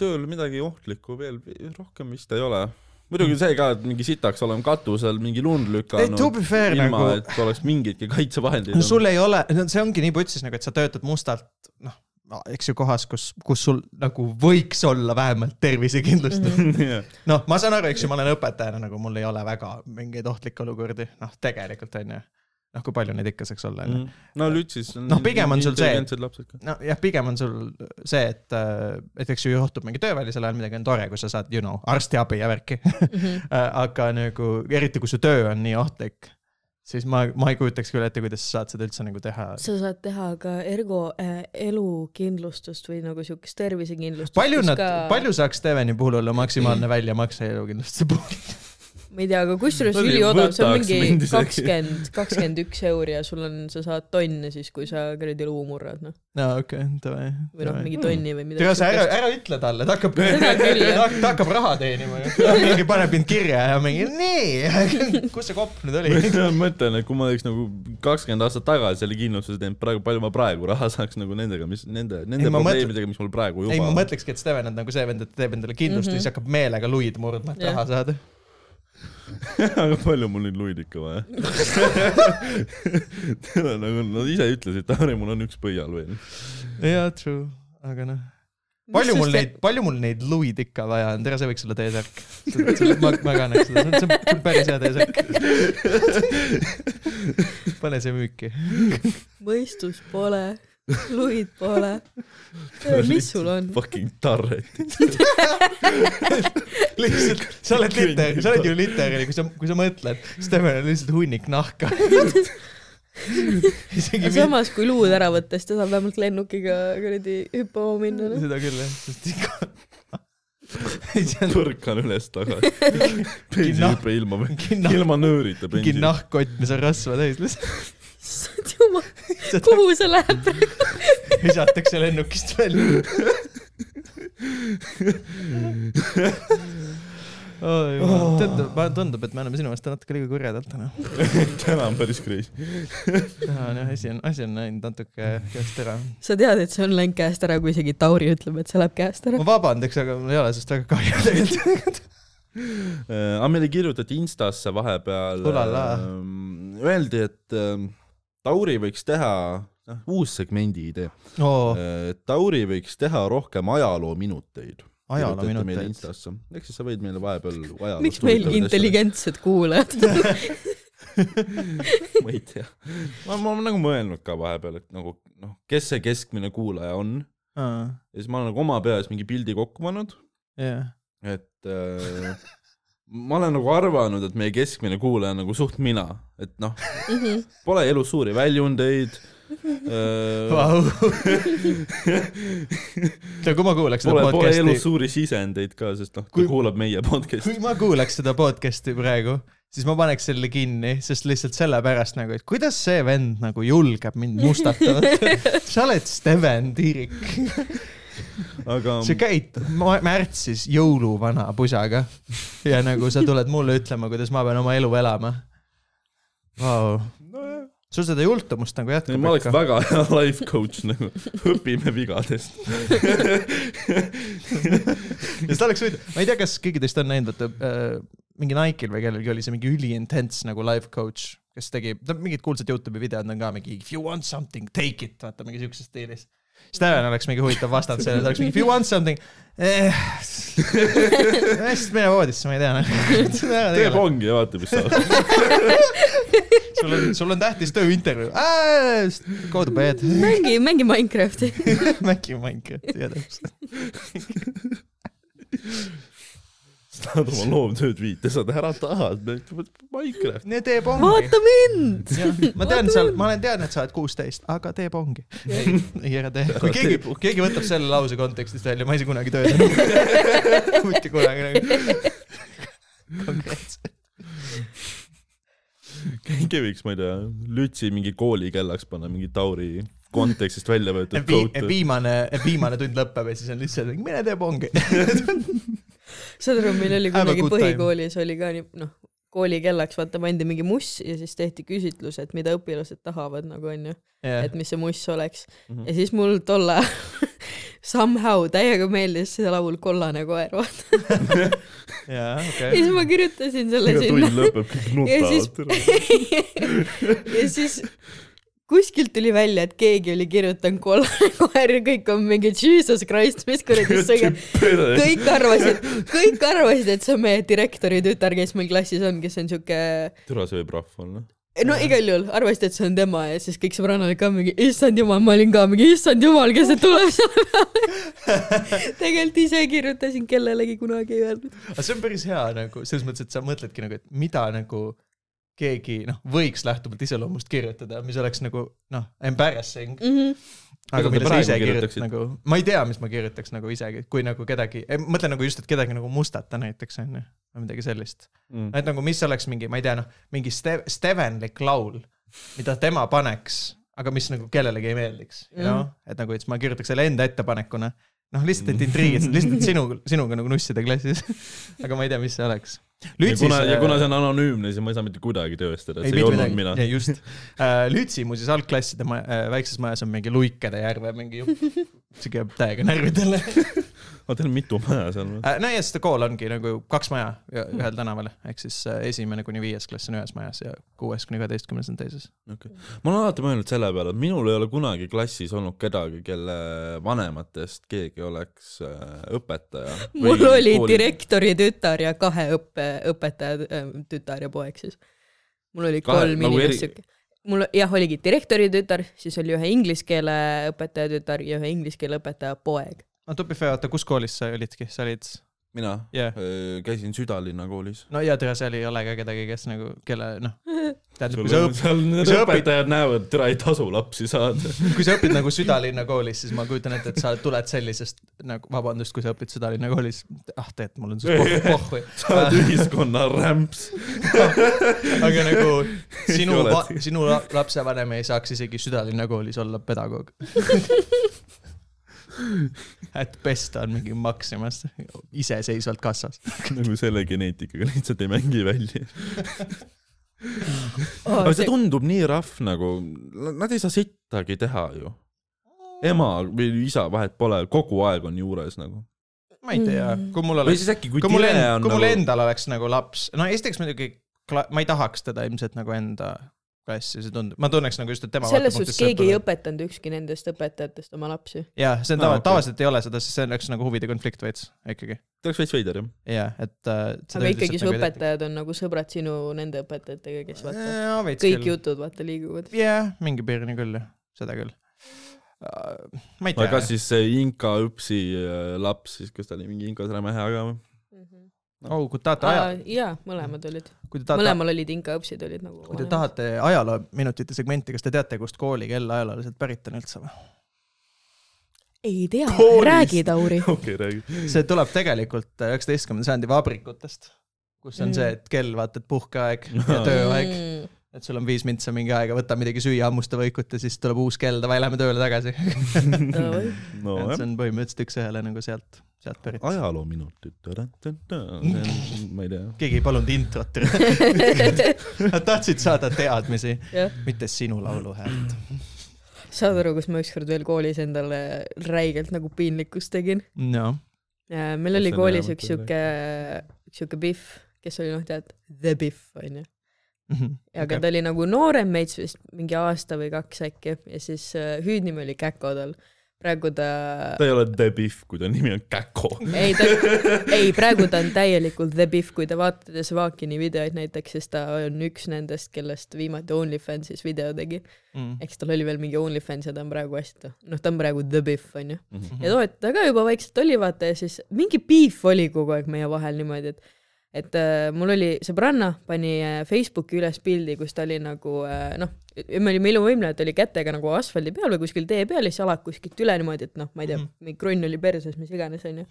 Speaker 2: tööl midagi ohtlikku veel rohkem vist ei ole. muidugi see ka, et mingi sitaks olema katusel mingi lund lükanud ilma
Speaker 1: nagu,
Speaker 2: et oleks mingitki kaitsevahendid
Speaker 1: no sul ei ole, no see ongi nii putsis nagu, et sa töötad mustalt, noh, eks ju kohas, kus, kus sul nagu võiks olla vähemalt tervisekindlustus.
Speaker 2: yeah.
Speaker 1: noh, ma saan aru, eks ju, ma olen õpetajana nagu mul ei ole väga mingeid ohtlikke olukordi, noh, tegelikult onju. noh, kui palju neid ikka saaks olla, onju.
Speaker 2: no Lütsis on
Speaker 1: Noh, pigem on sul see- nojah, pigem on sul see, et, et eks ju juhtub mingi töövälisel ajal midagi on tore, kui sa saad, you know, arstiabi ja värki. aga nagu eriti, kui su töö on nii ohtlik, siis ma, ma ei kujutaks küll ette, kuidas sa saad seda üldse nagu teha.
Speaker 3: sa saad teha ka ergo äh, elukindlustust või nagu siukest tervisekindlustust.
Speaker 1: palju nad ka..., palju saaks Steveni puhul olla maksimaalne väljamakse elukindlustuse puhul?
Speaker 3: ma ei tea, aga kusjuures üliodav, see on mingi kakskümmend, kakskümmend üks euri ja sul on, sa saad tonni siis, kui sa kuradi luu murrad, noh.
Speaker 1: no okei okay,, davai.
Speaker 3: või noh, mingi tonni või midagi
Speaker 1: tea, sa ära, ära ütle talle, ta hakkab ta ta hakkab raha teenima. mingi paneb mind kirja ja mingi nii, kus see kopp nüüd oli?
Speaker 2: ma mõtlen, et kui ma oleks nagu kakskümmend aastat tagasi selle kindlustuse teinud, praegu, palju ma praegu raha saaks nagu nendega, mis nende, nende
Speaker 1: Ei, ma
Speaker 2: probleemidega, mis mul praegu
Speaker 1: ei,
Speaker 2: juba
Speaker 1: ma
Speaker 2: on.
Speaker 1: mõtlekski, et Steven on nagu see vend, et teeb endale kindlust ja
Speaker 3: Mhm.
Speaker 1: siis hakkab meelega luid murdma, et raha saada.
Speaker 2: aga palju mul nüüd luid ikka vaja? nagu nad ise ütlesid, Taari, mul on üks pöial veel.
Speaker 1: jaa, true, aga noh. palju mul neid, palju mul neid luid ikka vaja on, tere, see võiks olla T-särk. ma, ma kannaks seda, see on, see on päris hea T-särk. pane see müüki.
Speaker 3: mõistus pole, luid pole. mis sul on?
Speaker 2: Fucking tarret.
Speaker 1: lihtsalt, sa oled liter, sa oled ju literali, kui sa, kui sa mõtled, siis Steven on lihtsalt hunnik nahka. mitte
Speaker 3: samas, kui luud ära võtta, siis ta saab vähemalt lennukiga kuradi hüppama minna. noh.
Speaker 1: seda küll jah, sest ikka.
Speaker 2: põrkan üles tagasi. bensiinhüpe ilma, ilma nöörita
Speaker 1: mingi nahkkott, mis on rasva täis, lihtsalt
Speaker 3: issand jumal, kuhu see läheb praegu?
Speaker 1: visatakse lennukist välja. tundub, tundub, et me oleme sinu vastu natuke liiga kurjad täna.
Speaker 2: täna on päris crazy.
Speaker 1: täna on jah, asi on, asi on läinud natuke käest ära.
Speaker 3: sa tead, et see on läinud käest ära, kui isegi Tauri ütleb, et see läheb käest ära
Speaker 1: ma. vabandaks, aga mul ei ole sellest väga kahju tegelikult.
Speaker 2: Äh, aga meile kirjutati Instasse vahepeal
Speaker 1: Ulala.,
Speaker 2: öeldi, et ähm, Tauri võiks teha, noh, uus segmendi idee,
Speaker 1: oo,
Speaker 2: Tauri võiks teha rohkem ajaloominuteid.
Speaker 1: ajaloominuteid.
Speaker 2: Ehk siis sa võid meile vahepeal ajaloost
Speaker 3: miks meil intelligentsed kuulajad?
Speaker 2: ma ei tea, ma, ma olen nagu mõelnud ka vahepeal, et nagu noh, kes see keskmine kuulaja on. Ja siis ma olen nagu oma peas mingi pildi kokku pannud,
Speaker 1: jah,
Speaker 2: et äh, ma olen nagu arvanud, et meie keskmine kuulaja on nagu suht mina, et noh,
Speaker 3: Mhm.
Speaker 2: pole elus suuri väljundeid äh,
Speaker 1: vau. tead, kui ma kuulaks seda
Speaker 2: pole, pole elus
Speaker 1: podcast'i,
Speaker 2: suuri sisendeid ka, sest noh, ta
Speaker 1: Kui-
Speaker 2: kuulab meie podcast'i.
Speaker 1: kui ma kuulaks seda podcast'i praegu, siis ma paneks selle kinni, sest lihtsalt sellepärast nagu, et kuidas see vend nagu julgeb mind mustata. sa oled Steven Tiirik,
Speaker 2: aga
Speaker 1: sa käid märtsis jõuluvana pusaga. Ja nagu sa tuled mulle ütlema, kuidas ma pean oma elu elama. Vau,
Speaker 2: nojah,
Speaker 1: sul seda jultumust nagu jätkub
Speaker 2: ma oleks väga hea life coach nagu, õpime vigadest.
Speaker 1: ja seda oleks huvitav, ma ei tea, kas keegi teist on näinud, vaata äh, mingi Nike'il või kellelgi oli see mingi üliintens nagu life coach, kes tegi, ta mingid kuulsad Youtube'i videod on ka mingi if you want something, take it, vaata mingi siukses stiilis. Steven oleks mingi huvitav vastand sellele, ta oleks mingi if you want something eh, hästi mine voodisse, ma ei tea.
Speaker 2: teeb ongi ja vaata, mis saab.
Speaker 1: sul on, sul on tähtis tööintervjuu, go to bed,
Speaker 3: mängi, mängi Minecrafti.
Speaker 1: mängi Minecrafti ja täpselt.
Speaker 2: Tahad oma loomtööd viite, sa ära tahad, Minecraft.
Speaker 1: nii teeb ongi.
Speaker 3: vaata mind.
Speaker 1: ma tean, sa, ma olen teadnud, et sa oled kuusteist, aga teeb ongi. ei, ei ära tee. kui keegi keegi võtab selle lause kontekstist välja, ma ei saa kunagi töötada. mitte kunagi nagu. konkreetselt.
Speaker 2: keegi võiks, ma ei tea, Lütsi mingi kooli kellaks panna, mingi Tauri kontekstist välja võetud
Speaker 1: viimane, viimane tund lõpeb ja siis on lihtsalt, mine tee pongi.
Speaker 3: Saad aru, meil oli kunagi põhikoolis oli ka nii, noh, kooli kellaks vaata pandi mingi muss ja siis tehti küsitlus, et mida õpilased tahavad nagu onju, et mis see muss oleks
Speaker 2: Mhm.
Speaker 3: ja siis mul tol ajal somehow täiega meeldis see laul Kollane koer, vaata.
Speaker 1: jaa,
Speaker 3: ja
Speaker 1: okei.
Speaker 3: siis ma kirjutasin selle
Speaker 2: iga
Speaker 3: sinna Ja siis- ja siis kuskilt tuli välja, et keegi oli kirjutanud Kollane koer ja kõik on mingi Jesus Christ, mis kuradi sõge. kõik arvasid, kõik arvasid, et see on meie direktori tütar, kes meil klassis on, kes on siuke,
Speaker 2: türa see võib rahv olla.
Speaker 3: no igal juhul arvasid, et see on tema ja siis kõik sõbrannad olid ka mingi, issand jumal, ma olin ka mingi, issand jumal, kes see tuleb selle peale. tegelikult ise kirjutasin kellelegi kunagi ei öelnud.
Speaker 1: aga see on päris hea nagu selles mõttes, et sa mõtledki nagu, et mida nagu keegi noh, võiks lähtuvalt iseloomust kirjutada, mis oleks nagu noh, embarrassing,
Speaker 3: Mm -hmm.
Speaker 1: aga
Speaker 2: Mida
Speaker 1: sa ise
Speaker 2: kirjutaksid?
Speaker 1: nagu, ma ei tea, mis ma kirjutaks nagu isegi, kui nagu kedagi, mõtlen nagu just, et kedagi nagu mustata näiteks onju, või midagi sellist.
Speaker 2: Mm.
Speaker 1: et nagu mis oleks mingi, ma ei tea noh, mingi Ste-, Stevenlik laul, mida tema paneks, aga mis nagu kellelegi ei meeldiks, you know, et nagu, et siis ma kirjutaks selle enda ettepanekuna. noh, lihtsalt, et intriigid, lihtsalt sinu, sinuga nagu nussida klassis. aga ma ei tea, mis see oleks.
Speaker 2: Ja kuna, ja kuna see on anonüümne, siis ma ei saa mitte kuidagi tõestada, et see ei olnud mina.
Speaker 1: ei just uh,. Lütsi muuseas algklasside ma, uh, väikses majas on mingi luikede järve mingi jupp see käib täiega närvidele.
Speaker 2: aga teil on mitu maja seal või?
Speaker 1: no ja siis ta kool ongi nagu kaks maja ja- ühel tänaval, ehk siis äh, esimene kuni viies klass on ühes majas ja kuues kuni kaheteistkümnes on teises.
Speaker 2: okay.. ma olen alati mõelnud selle peale, et minul ei ole kunagi klassis olnud kedagi, kelle vanematest keegi oleks äh, õpetaja.
Speaker 3: mul oli kooli.... direktori tütar ja kahe õppe, õpetaja äh, tütar ja poeg siis. mul oli
Speaker 2: Kahe-
Speaker 3: kolm
Speaker 2: nagu
Speaker 3: inimest
Speaker 2: eri-
Speaker 3: siuke. Mul jah, oligi direktori tütar, siis oli ühe inglise keele õpetaja tütar ja ühe inglise keele õpetaja poeg.
Speaker 1: no to be fair, oota, kus koolis sa olidki, sa olid,
Speaker 2: mina yeah. käisin südalinna koolis.
Speaker 1: no ja tere, seal ei ole ka kedagi, kes nagu, kelle noh, tähendab, kui sa õpid,
Speaker 2: seal need õpetajad näevad, tere ei tasu lapsi saada.
Speaker 1: kui sa õpid nagu südalinna koolis, siis ma kujutan ette, et sa tuled sellisest nagu, vabandust, kui sa õpid südalinna koolis, ah tead, mul on sinust pohhu, pohhu.
Speaker 2: sa oled ühiskonna rämps.
Speaker 1: aga nagu sinu sinu la- lapsevanem ei saaks isegi südalinna koolis olla pedagoog. et best ta on mingi Maximas, iseseisvalt kassas.
Speaker 2: nagu selle geneetikaga lihtsalt ei mängi välja.
Speaker 3: Oh,
Speaker 2: aga see tundub nii rahv nagu, nad ei saa sittagi teha ju. ema või isa, vahet pole, kogu aeg on juures nagu.
Speaker 1: ma ei tea, kui mul oleks,
Speaker 2: kui
Speaker 1: kui mul
Speaker 2: on
Speaker 1: kui mul
Speaker 2: nagu,
Speaker 1: endal oleks nagu laps, no esiteks muidugi ma ei tahaks teda ilmselt nagu enda klassi, see tundub, ma tunneks nagu just, et tema
Speaker 3: selles suhtes keegi ei. õpetanud ükski nendest õpetajatest oma lapsi.
Speaker 1: jah, see on tava-
Speaker 2: okei.,
Speaker 1: tavaliselt ei ole seda, siis see oleks nagu huvide konflikt veits ikkagi.
Speaker 2: ta oleks veits veider jah.
Speaker 1: jah, et äh,.
Speaker 3: aga ikkagi su. õpetajad on nagu sõbrad sinu nende õpetajatega, kes vaata kõik
Speaker 1: kõik.
Speaker 3: jutud vaata liiguvad.
Speaker 1: jah, mingi piirini küll jah, seda küll. ma ei
Speaker 2: aga
Speaker 1: tea
Speaker 2: kas. siis see Inka õpsi äh, laps siis, kas ta oli mingi Inkas räme hea ka või?
Speaker 1: oh, kui tahate aja,
Speaker 3: jaa, mõlemad olid,
Speaker 1: tahate,
Speaker 3: mõlemal olid inkaõpsid olid nagu.
Speaker 1: kui te tahate ajaloominutite segmenti, kas te teate, kust kooli kell ajalooliselt pärit on üldse või?
Speaker 3: ei tea räägi Tauri.
Speaker 2: okei, räägi.
Speaker 1: see tuleb tegelikult üheksateistkümnenda sajandi vabrikutest, kus on
Speaker 3: Mm.
Speaker 1: see, et kell vaata, et puhkeaeg ja tööaeg, et sul on viis mintsa mingi aega, võta midagi süüa, hammusta võikut ja siis tuleb uus kell, davai, lähme tööle tagasi. et
Speaker 2: nojah
Speaker 1: see, on põhimõtteliselt üks-ühele nagu sealt, sealt pärit.
Speaker 2: ajaloominutid, ma ei tea.
Speaker 1: keegi ei palunud introt. Nad tahtsid saada teadmisi, mitte sinu lauluhäält.
Speaker 3: saad aru, kus ma ükskord veel koolis endale räigelt nagu piinlikkust tegin?
Speaker 1: noh,
Speaker 3: meil oli koolis üks siuke, üks siuke Biff, kes oli noh, tead, The Biff onju.
Speaker 1: Mhm.
Speaker 3: aga ta oli nagu noorem meits vist mingi aasta või kaks äkki ja siis äh, hüüdnimi oli Käko tal. Praegu ta,
Speaker 2: ta ei ole The Biff, kui ta nimi on Käko.
Speaker 3: ei ta, ei praegu ta on täielikult The Biff, kui te vaatate Svakini videoid näiteks, siis ta on üks nendest, kellest viimati OnlyFansis video tegi.
Speaker 1: Mhm.
Speaker 3: eks tal oli veel mingi OnlyFans ja ta on praegu hästi, noh, ta on praegu The Biff onju.
Speaker 2: Mhm.
Speaker 3: ja too, et ta ka juba vaikselt oli vaata ja siis mingi beef oli kogu aeg meie vahel niimoodi, et et äh, mul oli sõbranna pani äh, Facebooki üles pildi, kus ta oli nagu äh, noh, me olime iluvõimle, et oli kätega nagu asfaldi peal või kuskil tee peal ja siis jalad kuskilt üle niimoodi, et noh, ma ei tea
Speaker 1: Mhm.
Speaker 3: mm, -hmm. mingi krunn oli perses, mis iganes onju.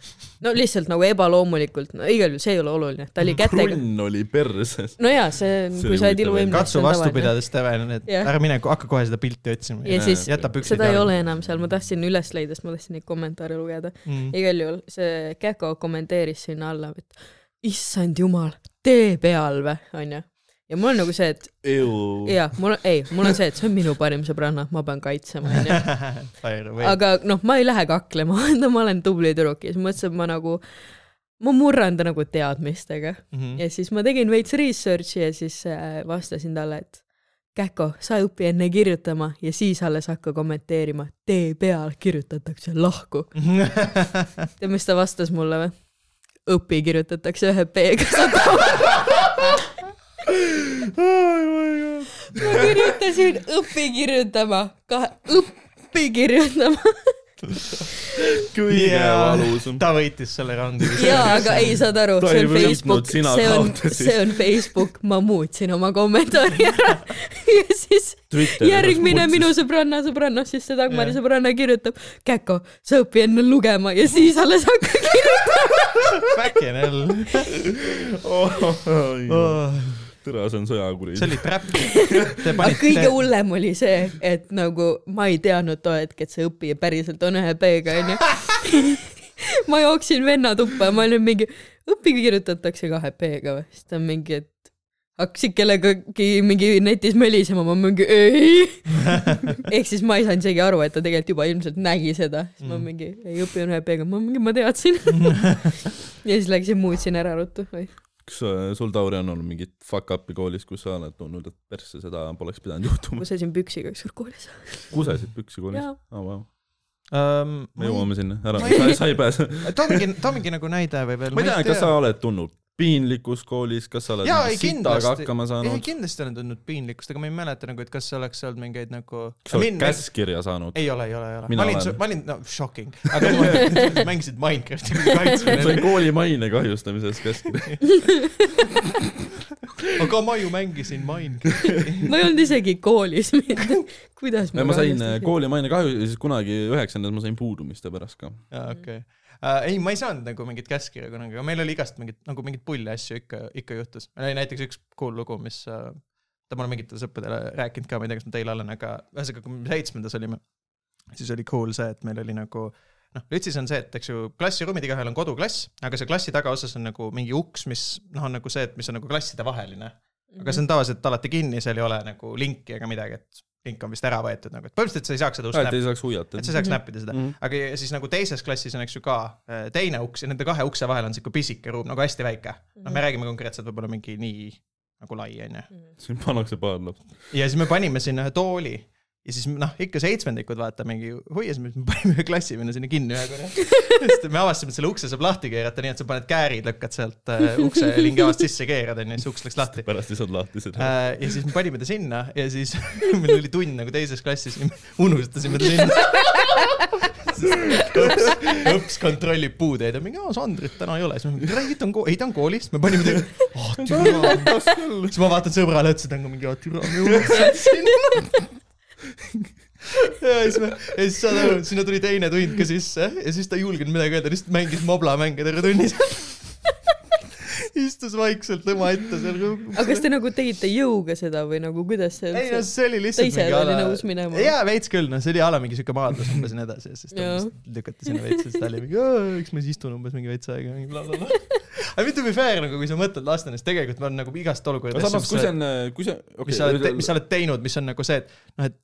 Speaker 3: no lihtsalt nagu ebaloomulikult, no igal juhul see ei ole oluline, ta oli kätega.
Speaker 2: krunn oli perses.
Speaker 3: no jaa, see, kui sa oled
Speaker 2: huvitav
Speaker 3: iluvõimle,
Speaker 1: katsu vastu. pidada, Steven, et
Speaker 3: Jah.
Speaker 1: ära mine, hakka kohe seda pilti otsima.
Speaker 3: ja siis
Speaker 1: jäta püksid
Speaker 3: seda ei ole enam seal, ma tahtsin üles leida, sest ma tahtsin neid kommentaare lugeda.
Speaker 1: mm..
Speaker 3: igal juhul see Käko kommenteeris sinna alla, et issand jumal, tee peal või, onju. ja mul on nagu see, et jaa, mul on, ei, mul on see, et see on minu parim sõbranna, ma pean kaitsema, onju. aga noh, ma ei lähe kaklema, ma olen tubli tüdruk ja siis mõtlesin, et ma nagu, ma murran ta nagu teadmistega
Speaker 1: Mhm.
Speaker 3: ja siis ma tegin veits research'i ja siis äh, vastasin talle, et Käko, sa õpi enne kirjutama ja siis alles hakka kommenteerima, tee peal kirjutatakse lahku. tead, mis ta vastas mulle või? Õpi kirjutatakse ühe P-ga, saad aru? ma kirjutasin õpi kirjutama, kahe, õppi kirjutama.
Speaker 2: kõige
Speaker 1: Jaa.
Speaker 2: valusam.
Speaker 1: ta võitis selle raundi.
Speaker 3: jaa, aga ei, saad aru, see on Facebook, see on, see on Facebook, ma muutsin oma kommentaari ära ja siis järgmine minu sõbranna sõbranna, siis see Dagmari
Speaker 1: Jah.
Speaker 3: sõbranna kirjutab, Käko, sa õpi enne lugema ja siis alles hakka kirjutama.
Speaker 1: Fucking hell.
Speaker 2: tere, see on sõjakuri
Speaker 1: see. oli trap. Te
Speaker 3: aga kõige hullem oli see, et nagu ma ei teadnud too hetk, et see õppija päriselt on ühe B-ga onju. ma jooksin venna tuppa ja ma olin mingi, õppiga kirjutatakse kahe B-ga või, siis ta on mingi, et hakkasid kellegagi mingi netis mölisema, ma mingi ei. ehk siis ma ei saanud isegi aru, et ta tegelikult juba ilmselt nägi seda, siis ma
Speaker 1: Mm.
Speaker 3: mingi ei õppinud ühe peega, ma mingi ma teadsin. ja siis läksin muutsin ära ruttu.
Speaker 2: Kas äh, sul, Tauri, on olnud mingit fuck up'i koolis, kus sa oled tundnud, et persse seda poleks pidanud juhtuma?
Speaker 3: kusesin püksiga ükskord koolis.
Speaker 2: kusesid püksi koolis aa, vau.
Speaker 1: um,.
Speaker 2: me jõuame sinna, ära,
Speaker 1: ei-
Speaker 2: sa, sa ei pääse.
Speaker 1: too mingi, too mingi nagu näide või veel.
Speaker 2: ma ei tea, kas sa oled tundnud piinlikkust koolis, kas sa oled
Speaker 1: Jaa,
Speaker 2: mingi
Speaker 1: ei,
Speaker 2: sitaga
Speaker 1: kindlasti.
Speaker 2: hakkama
Speaker 1: ei,
Speaker 2: saanud,
Speaker 1: kindlasti olen tundnud piinlikkust, aga ma ei mäleta nagu, et kas oleks olnud mingeid nagu.
Speaker 2: kas sa oled käskkirja saanud?
Speaker 1: ei ole, ei ole, ei ole. Ma olin ma olin, no shocking, aga ma mängisid Minecrafti
Speaker 2: on
Speaker 1: kaitsmine.
Speaker 2: kooli maine kahjustamises käskkiri.
Speaker 1: aga ma ju mängisin Minecrafti.
Speaker 3: ma ei olnud isegi koolis. kuidas ma
Speaker 2: ma sain kooli maine kahju ja siis kunagi üheksandas ma sain puudumiste pärast ka.
Speaker 1: aa, okei. ei, ma ei saanud nagu mingit käskkirja kunagi, aga meil oli igast mingit nagu mingeid pulli asju ikka, ikka juhtus. meil oli näiteks üks cool lugu, mis äh, ta ma olen mingitele sõpradele rääkinud ka, ma ei tea, kas ma teile olen, aga ühesõnaga, kui me seitsmendas olime, siis oli cool see, et meil oli nagu noh, Lütsis on see, et eks ju klassiruumid igaühel on koduklass, aga see klassi tagaosas on nagu mingi uks, mis noh, on nagu see, et mis on nagu klasside vaheline. aga see on tavaliselt alati kinni, seal ei ole nagu linki ega midagi, et link on vist ära võetud nagu, et põhimõtteliselt sa ei saaks seda ust
Speaker 2: et
Speaker 1: näppida,
Speaker 2: ei saaks huiata
Speaker 1: et. sa saaks näppida seda.
Speaker 2: Mhm.
Speaker 1: aga ja siis nagu teises klassis on, eks ju ka äh, teine uks ja nende kahe ukse vahel on siuke pisike ruum nagu hästi väike. noh, me räägime konkreetselt võib-olla mingi nii nagu lai onju.
Speaker 2: siin pannakse paar laps.
Speaker 1: ja siis me panime sinna ühe tooli ja siis noh, ikka seitsmendikud vaata mingi hoiasime, siis me panime ühe klassivenna sinna kinni ühe korra. sest me avastasime, et selle ukse saab lahti keerata, nii et sa paned käärid, lükkad sealt äh, ukse lingi avast sisse, keerad onju, siis uks läks lahti.
Speaker 2: pärast ei saanud lahti seda.
Speaker 1: Äh, ja siis me panime ta sinna ja siis meil oli tund nagu teises klassis ja me unustasime ta sinna. õps, õps kontrollib puudeid ja mingi, aa Sandrit täna ei ole, siis ma mingi, ei ta on kool, ei ta on koolis, me panime ta, ah türa, siis ma vaatan sõbrale otsa, ta on mingi, aa türa, me unustasime sinna. ja siis me, ja siis saad aru, sinna tuli teine tund ka sisse ja siis ta ei julgenud midagi öelda, lihtsalt mängis moblamänge terve tunni seal. istus vaikselt omaette seal.
Speaker 3: aga kas te nagu tegite jõuga seda või nagu kuidas see
Speaker 1: ei no see oli
Speaker 3: ta
Speaker 1: lihtsalt
Speaker 3: ise
Speaker 1: mingi
Speaker 3: oli
Speaker 1: ala
Speaker 3: nõus minema?
Speaker 1: jaa, veits küll, noh, see oli a la mingi siuke maadlus umbes ja nii edasi ja siis ta lükati sinna veits ja siis ta oli mingi, eks ma siis istun umbes mingi veits aega ja mingi blablabla. aga mitte kui fair nagu, kui sa mõtled lastena, siis tegelikult on nagu igast olukorda
Speaker 2: samas, kui see on, kui see,
Speaker 1: mis sa oled, mis sa oled teinud, mis on nagu see, et noh, et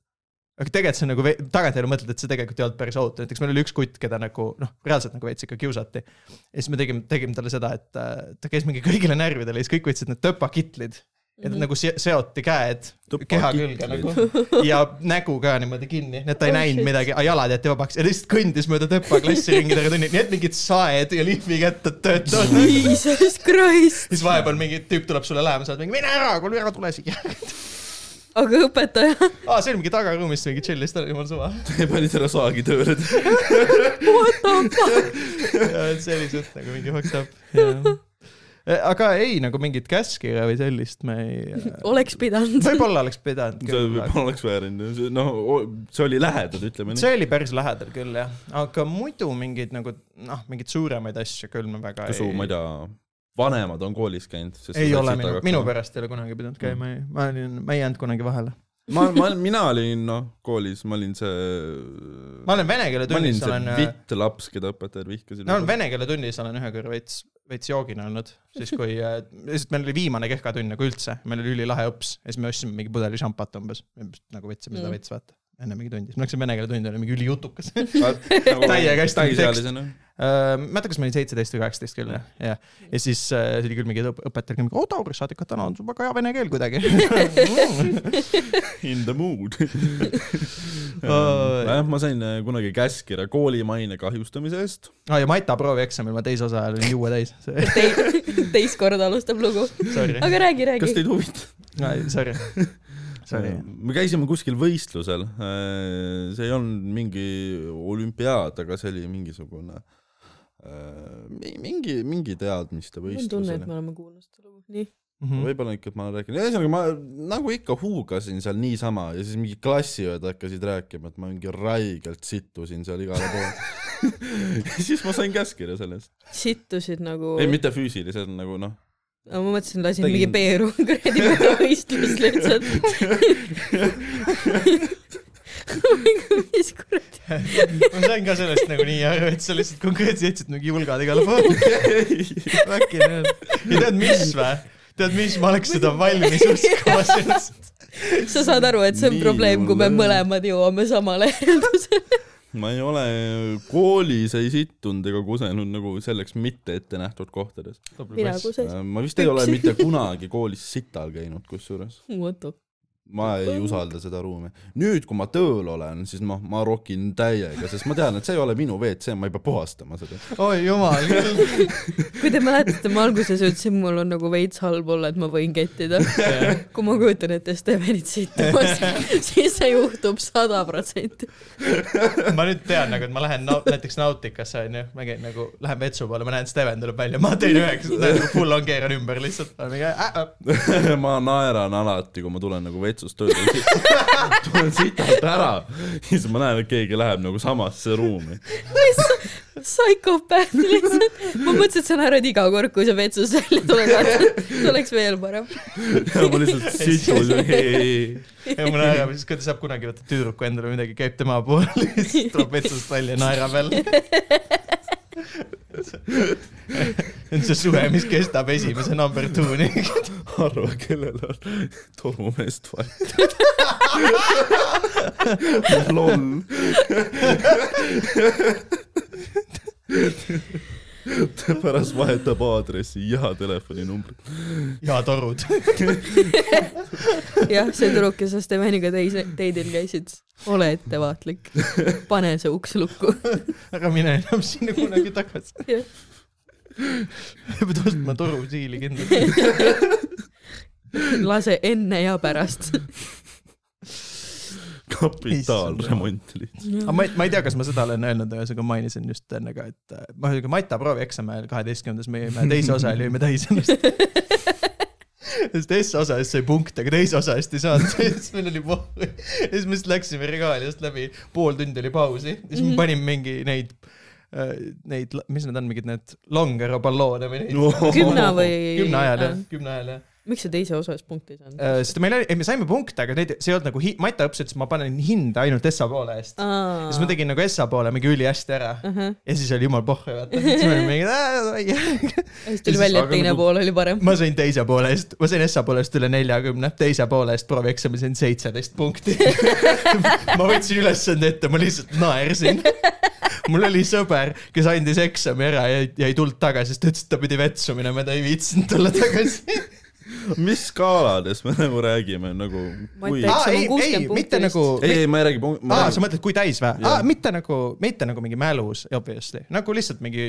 Speaker 1: aga tegelikult see on nagu tagantjärele mõtled, et see tegelikult ei olnud päris ohutu, näiteks meil oli üks kutt, keda nagu noh, reaalselt nagu veits ikka kiusati. ja siis me tegime, tegime talle seda, et äh, ta käis mingi kõigile närvidele ja siis kõik võtsid need töpakitlid ja
Speaker 3: Mhm.
Speaker 1: ta nagu se- seoti käed keha külge nagu ja nägu ka niimoodi kinni, nii et ta ei
Speaker 3: Oh
Speaker 1: näinud
Speaker 3: shit.
Speaker 1: midagi, aga jalad jäeti vabaks ja lihtsalt kõndis mööda töpa klassi ringi terve tunni, nii et mingid saed ja lihvikätted töötavad.
Speaker 3: Jesus Christ.
Speaker 1: siis vahepeal mingi tüüp tuleb sulle lähema, sa oled mingi mine ära, kuule ära tule siia.
Speaker 3: aga õpetaja,
Speaker 1: aa, see oli mingi tagaruumis mingi oli jumala suva.
Speaker 2: panid selle saagi tööle.
Speaker 3: what the fuck?
Speaker 1: see oli suht nagu mingi fucked up. aga ei, nagu mingit käskkirja või sellist me ei.
Speaker 3: oleks pidanud.
Speaker 1: võib-olla oleks pidanud
Speaker 2: see
Speaker 1: küll.
Speaker 2: võib-olla oleks väärinud, noh, see oli lähedal, ütleme nii.
Speaker 1: see oli päris lähedal küll jah, aga muidu mingeid nagu noh, mingeid suuremaid asju küll me väga
Speaker 2: kas su, ma ei tea, vanemad on koolis käinud?
Speaker 1: ei ole minu, minu pärast ei ole kunagi pidanud käima, ma olin, ma ei jäänud kunagi vahele.
Speaker 2: ma, ma, mina olin noh, koolis, ma olin see,
Speaker 1: ma olen vene keele
Speaker 2: ma olin
Speaker 1: tunnis,
Speaker 2: see
Speaker 1: olen,
Speaker 2: vitt laps, keda õpetajad vihkasid.
Speaker 1: ma olen vene keele tunnis olen ühe korra veits, veits joogine olnud, siis kui, lihtsalt meil oli viimane kehka tund nagu üldse, meil oli ülilahe õps ja siis me ostsime mingi pudeli šampat umbes, nagu võtsime seda
Speaker 3: Mm.
Speaker 1: veits vaata, enne mingi tundi, siis ma läksin vene keele tundi, oli mingi ülijutukas.
Speaker 2: Nagu
Speaker 1: täiega hästi
Speaker 2: täisealisena.
Speaker 1: Äh, ma ei mäleta, kas ma olin seitseteist või kaheksateist küll jah, jah. ja siis äh, see oli küll mingi õp- õpetaja mingi, oo Tauris, sa ikka täna on sul väga hea vene keel kuidagi.
Speaker 2: In the mood.
Speaker 1: Oi.
Speaker 2: jah, ma sain äh, kunagi käskkirja kooli maine kahjustamise eest.
Speaker 1: aa ja Mata proovi eksamil ma teise osa ajal olin juue täis,
Speaker 3: teist korda alustab lugu.
Speaker 1: sorry,
Speaker 3: aga räägi,
Speaker 2: kas
Speaker 3: räägi.
Speaker 2: teid huvitab?
Speaker 1: sorry, sorry.
Speaker 2: me käisime kuskil võistlusel, see ei olnud mingi olümpiaad, aga see oli mingisugune äh, mingi, mingi teadmiste
Speaker 3: mul on tunne, et me. oleme kuulnud seda lugu. nii.
Speaker 1: Mhm.
Speaker 2: võib-olla ikka, et ma olen rääkinud, ühesõnaga ma nagu ikka huugasin seal niisama ja siis mingi klassiõed hakkasid rääkima, et ma mingi raigelt sittusin seal igale poole. siis ma sain käskkirja selle eest.
Speaker 3: sittusid nagu.
Speaker 2: ei, mitte füüsiliselt nagu noh,
Speaker 3: ma mõtlesin, lasin
Speaker 2: Tegin-
Speaker 3: mingi Peeru kuradi võistlust lihtsalt. mis kuradi.
Speaker 1: ma sain ka sellest nagu nii aru, et sa lihtsalt konkreetselt jätsid mingi julgad igale poole. äkki need, ja tead mis vä? tead mis, ma oleks seda valmis uskuma sinust.
Speaker 3: sa saad aru, et see on
Speaker 2: Nii
Speaker 3: probleem, kui me mõlemad jõuame samale järeldusele.
Speaker 2: ma ei ole koolis ei sittunud ega kusenud nagu selleks mitte ette nähtud kohtades.
Speaker 3: kusesin.
Speaker 2: ma vist ei ole mitte kunagi koolis sital käinud, kusjuures.
Speaker 3: What the
Speaker 2: ma ei usalda seda ruumi. nüüd, kui ma tööl olen, siis ma, ma rokin täiega, sest ma tean, et see ei ole minu WC, ma ei pea puhastama seda.
Speaker 1: oi jumal
Speaker 3: kui te mäletate, ma alguses ütlesin, mul on nagu veits halb olla, et ma võin kettida. kui ma kujutan ette Stevenit situmas, siis see juhtub sada protsenti.
Speaker 1: ma nüüd tean nagu, et ma lähen nau- näiteks Nautikasse onju, ma käin nagu, lähen vetsu poole, ma näen, Steven tuleb välja, ma teen üheksa, nagu full on keeran ümber lihtsalt.
Speaker 2: ma naeran alati, kui ma tulen nagu vetsust tööle, tulen sitalt ära, siis ma näen, et keegi läheb nagu samasse ruumi.
Speaker 3: psühhopaat lihtsalt. ma mõtlesin, et sa naerad iga kord, kui sa vetsust välja tuled, see oleks veel parem.
Speaker 2: ja ma lihtsalt situn
Speaker 1: ja mul naerab, siis kui ta saab kunagi võtta tüdruku endale midagi, käib tema poole, siis tuleb vetsust välja ja naerab jälle. see on see suhe, mis kestab esimese number two'ni.
Speaker 2: arva, kellel on torumeest vaja. loll. Ta pärast vahetab aadressi ja telefoninumbrit.
Speaker 1: ja torud.
Speaker 3: jah, see tüdruk, kes sa Steveniga teise, teidil käisid, ole ettevaatlik. pane see uks lukku.
Speaker 1: ära mine enam sinna kunagi tagasi. pead ostma torusiili kindlasti.
Speaker 3: lase enne ja pärast.
Speaker 2: Kapitaalremont lihtsalt.
Speaker 1: aga ma ei, ma ei tea, kas ma seda olen öelnud, ühesõnaga mainisin just enne ka, et äh, ma ühesõnaga Mata proovi eksami ajal kaheteistkümnendas me jõime teise osa ja jõime täis ennast. sest S-osa eest sai punkte, aga teise osa eest ei saanud, siis meil oli ja siis me lihtsalt läksime regaaliast läbi, pool tundi oli pausi, siis
Speaker 3: Mhm.
Speaker 1: me panime mingi neid, neid, mis need on, mingid need longero balloone või neid
Speaker 2: No.
Speaker 3: kümne või?
Speaker 1: kümne ajal jah, kümne ajal jah.
Speaker 3: Miks sa teise osa eest punkti ei saanud?
Speaker 1: Äh, sest meil oli, ei me saime punkte, aga neid, see ei olnud nagu hi-, Mata õppis, et ma panen hinda ainult Essa poole eest. ja siis ma tegin nagu Essa poole mingi ülihästi ära
Speaker 3: ahah,
Speaker 1: ja siis oli jumal pohhu, vaata. siis me olime mingi,
Speaker 3: siis tuli välja, et teine
Speaker 2: nagu-
Speaker 3: pool oli parem.
Speaker 1: ma sain teise poole eest, ma sain Essa poole eest üle neljakümne, teise poole eest proovieksamil sain seitseteist punkti. ma võtsin ülesande ette, ma lihtsalt naersin. mul oli sõber, kes andis eksami ära ja, ja ei tulnud tagasi, sest ta ütles, et ta pidi vetsu minema ja ta ei viitsinud tulla tagasi.
Speaker 2: mis skaalades me nagu räägime nagu, kui
Speaker 3: on
Speaker 1: ei,
Speaker 3: 60
Speaker 1: ei, mitte nagu,
Speaker 2: ei, ei, ma ei räägi
Speaker 1: aa, sa
Speaker 2: räägin,
Speaker 1: mõtled, kui täis või? Aa, mitte nagu, mitte nagu mingi mälus, obviously, nagu lihtsalt mingi,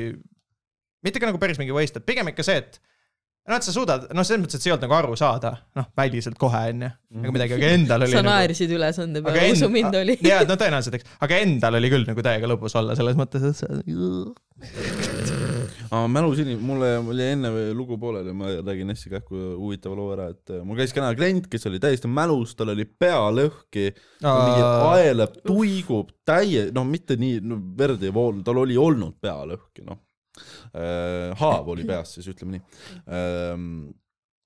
Speaker 1: mitte ka nagu päris mingi wasted, pigem ikka see, et noh, et sa suudad, noh, selles mõttes, et sa ei olnud nagu aru saada, noh, väliselt kohe onju, nagu midagi, aga endal oli
Speaker 3: sa
Speaker 1: nagu
Speaker 3: naersid ülesande
Speaker 1: aga
Speaker 3: peale, usu mind oli.
Speaker 1: jaa, no tõenäoliselt, eks, aga endal oli küll nagu täiega lõbus olla selles mõttes, et sa
Speaker 2: aa, mälus, mulle oli enne lugu pooleli, ma räägin hästi kähku huvitava loo ära, et äh, mul käis kena klient, kes oli täiesti mälus, tal oli pea lõhki, mingi aeleb, tuigub täie, noh, mitte nii no,, verd ei voolu, tal oli olnud pea lõhki, noh. haav oli peas siis, ütleme nii.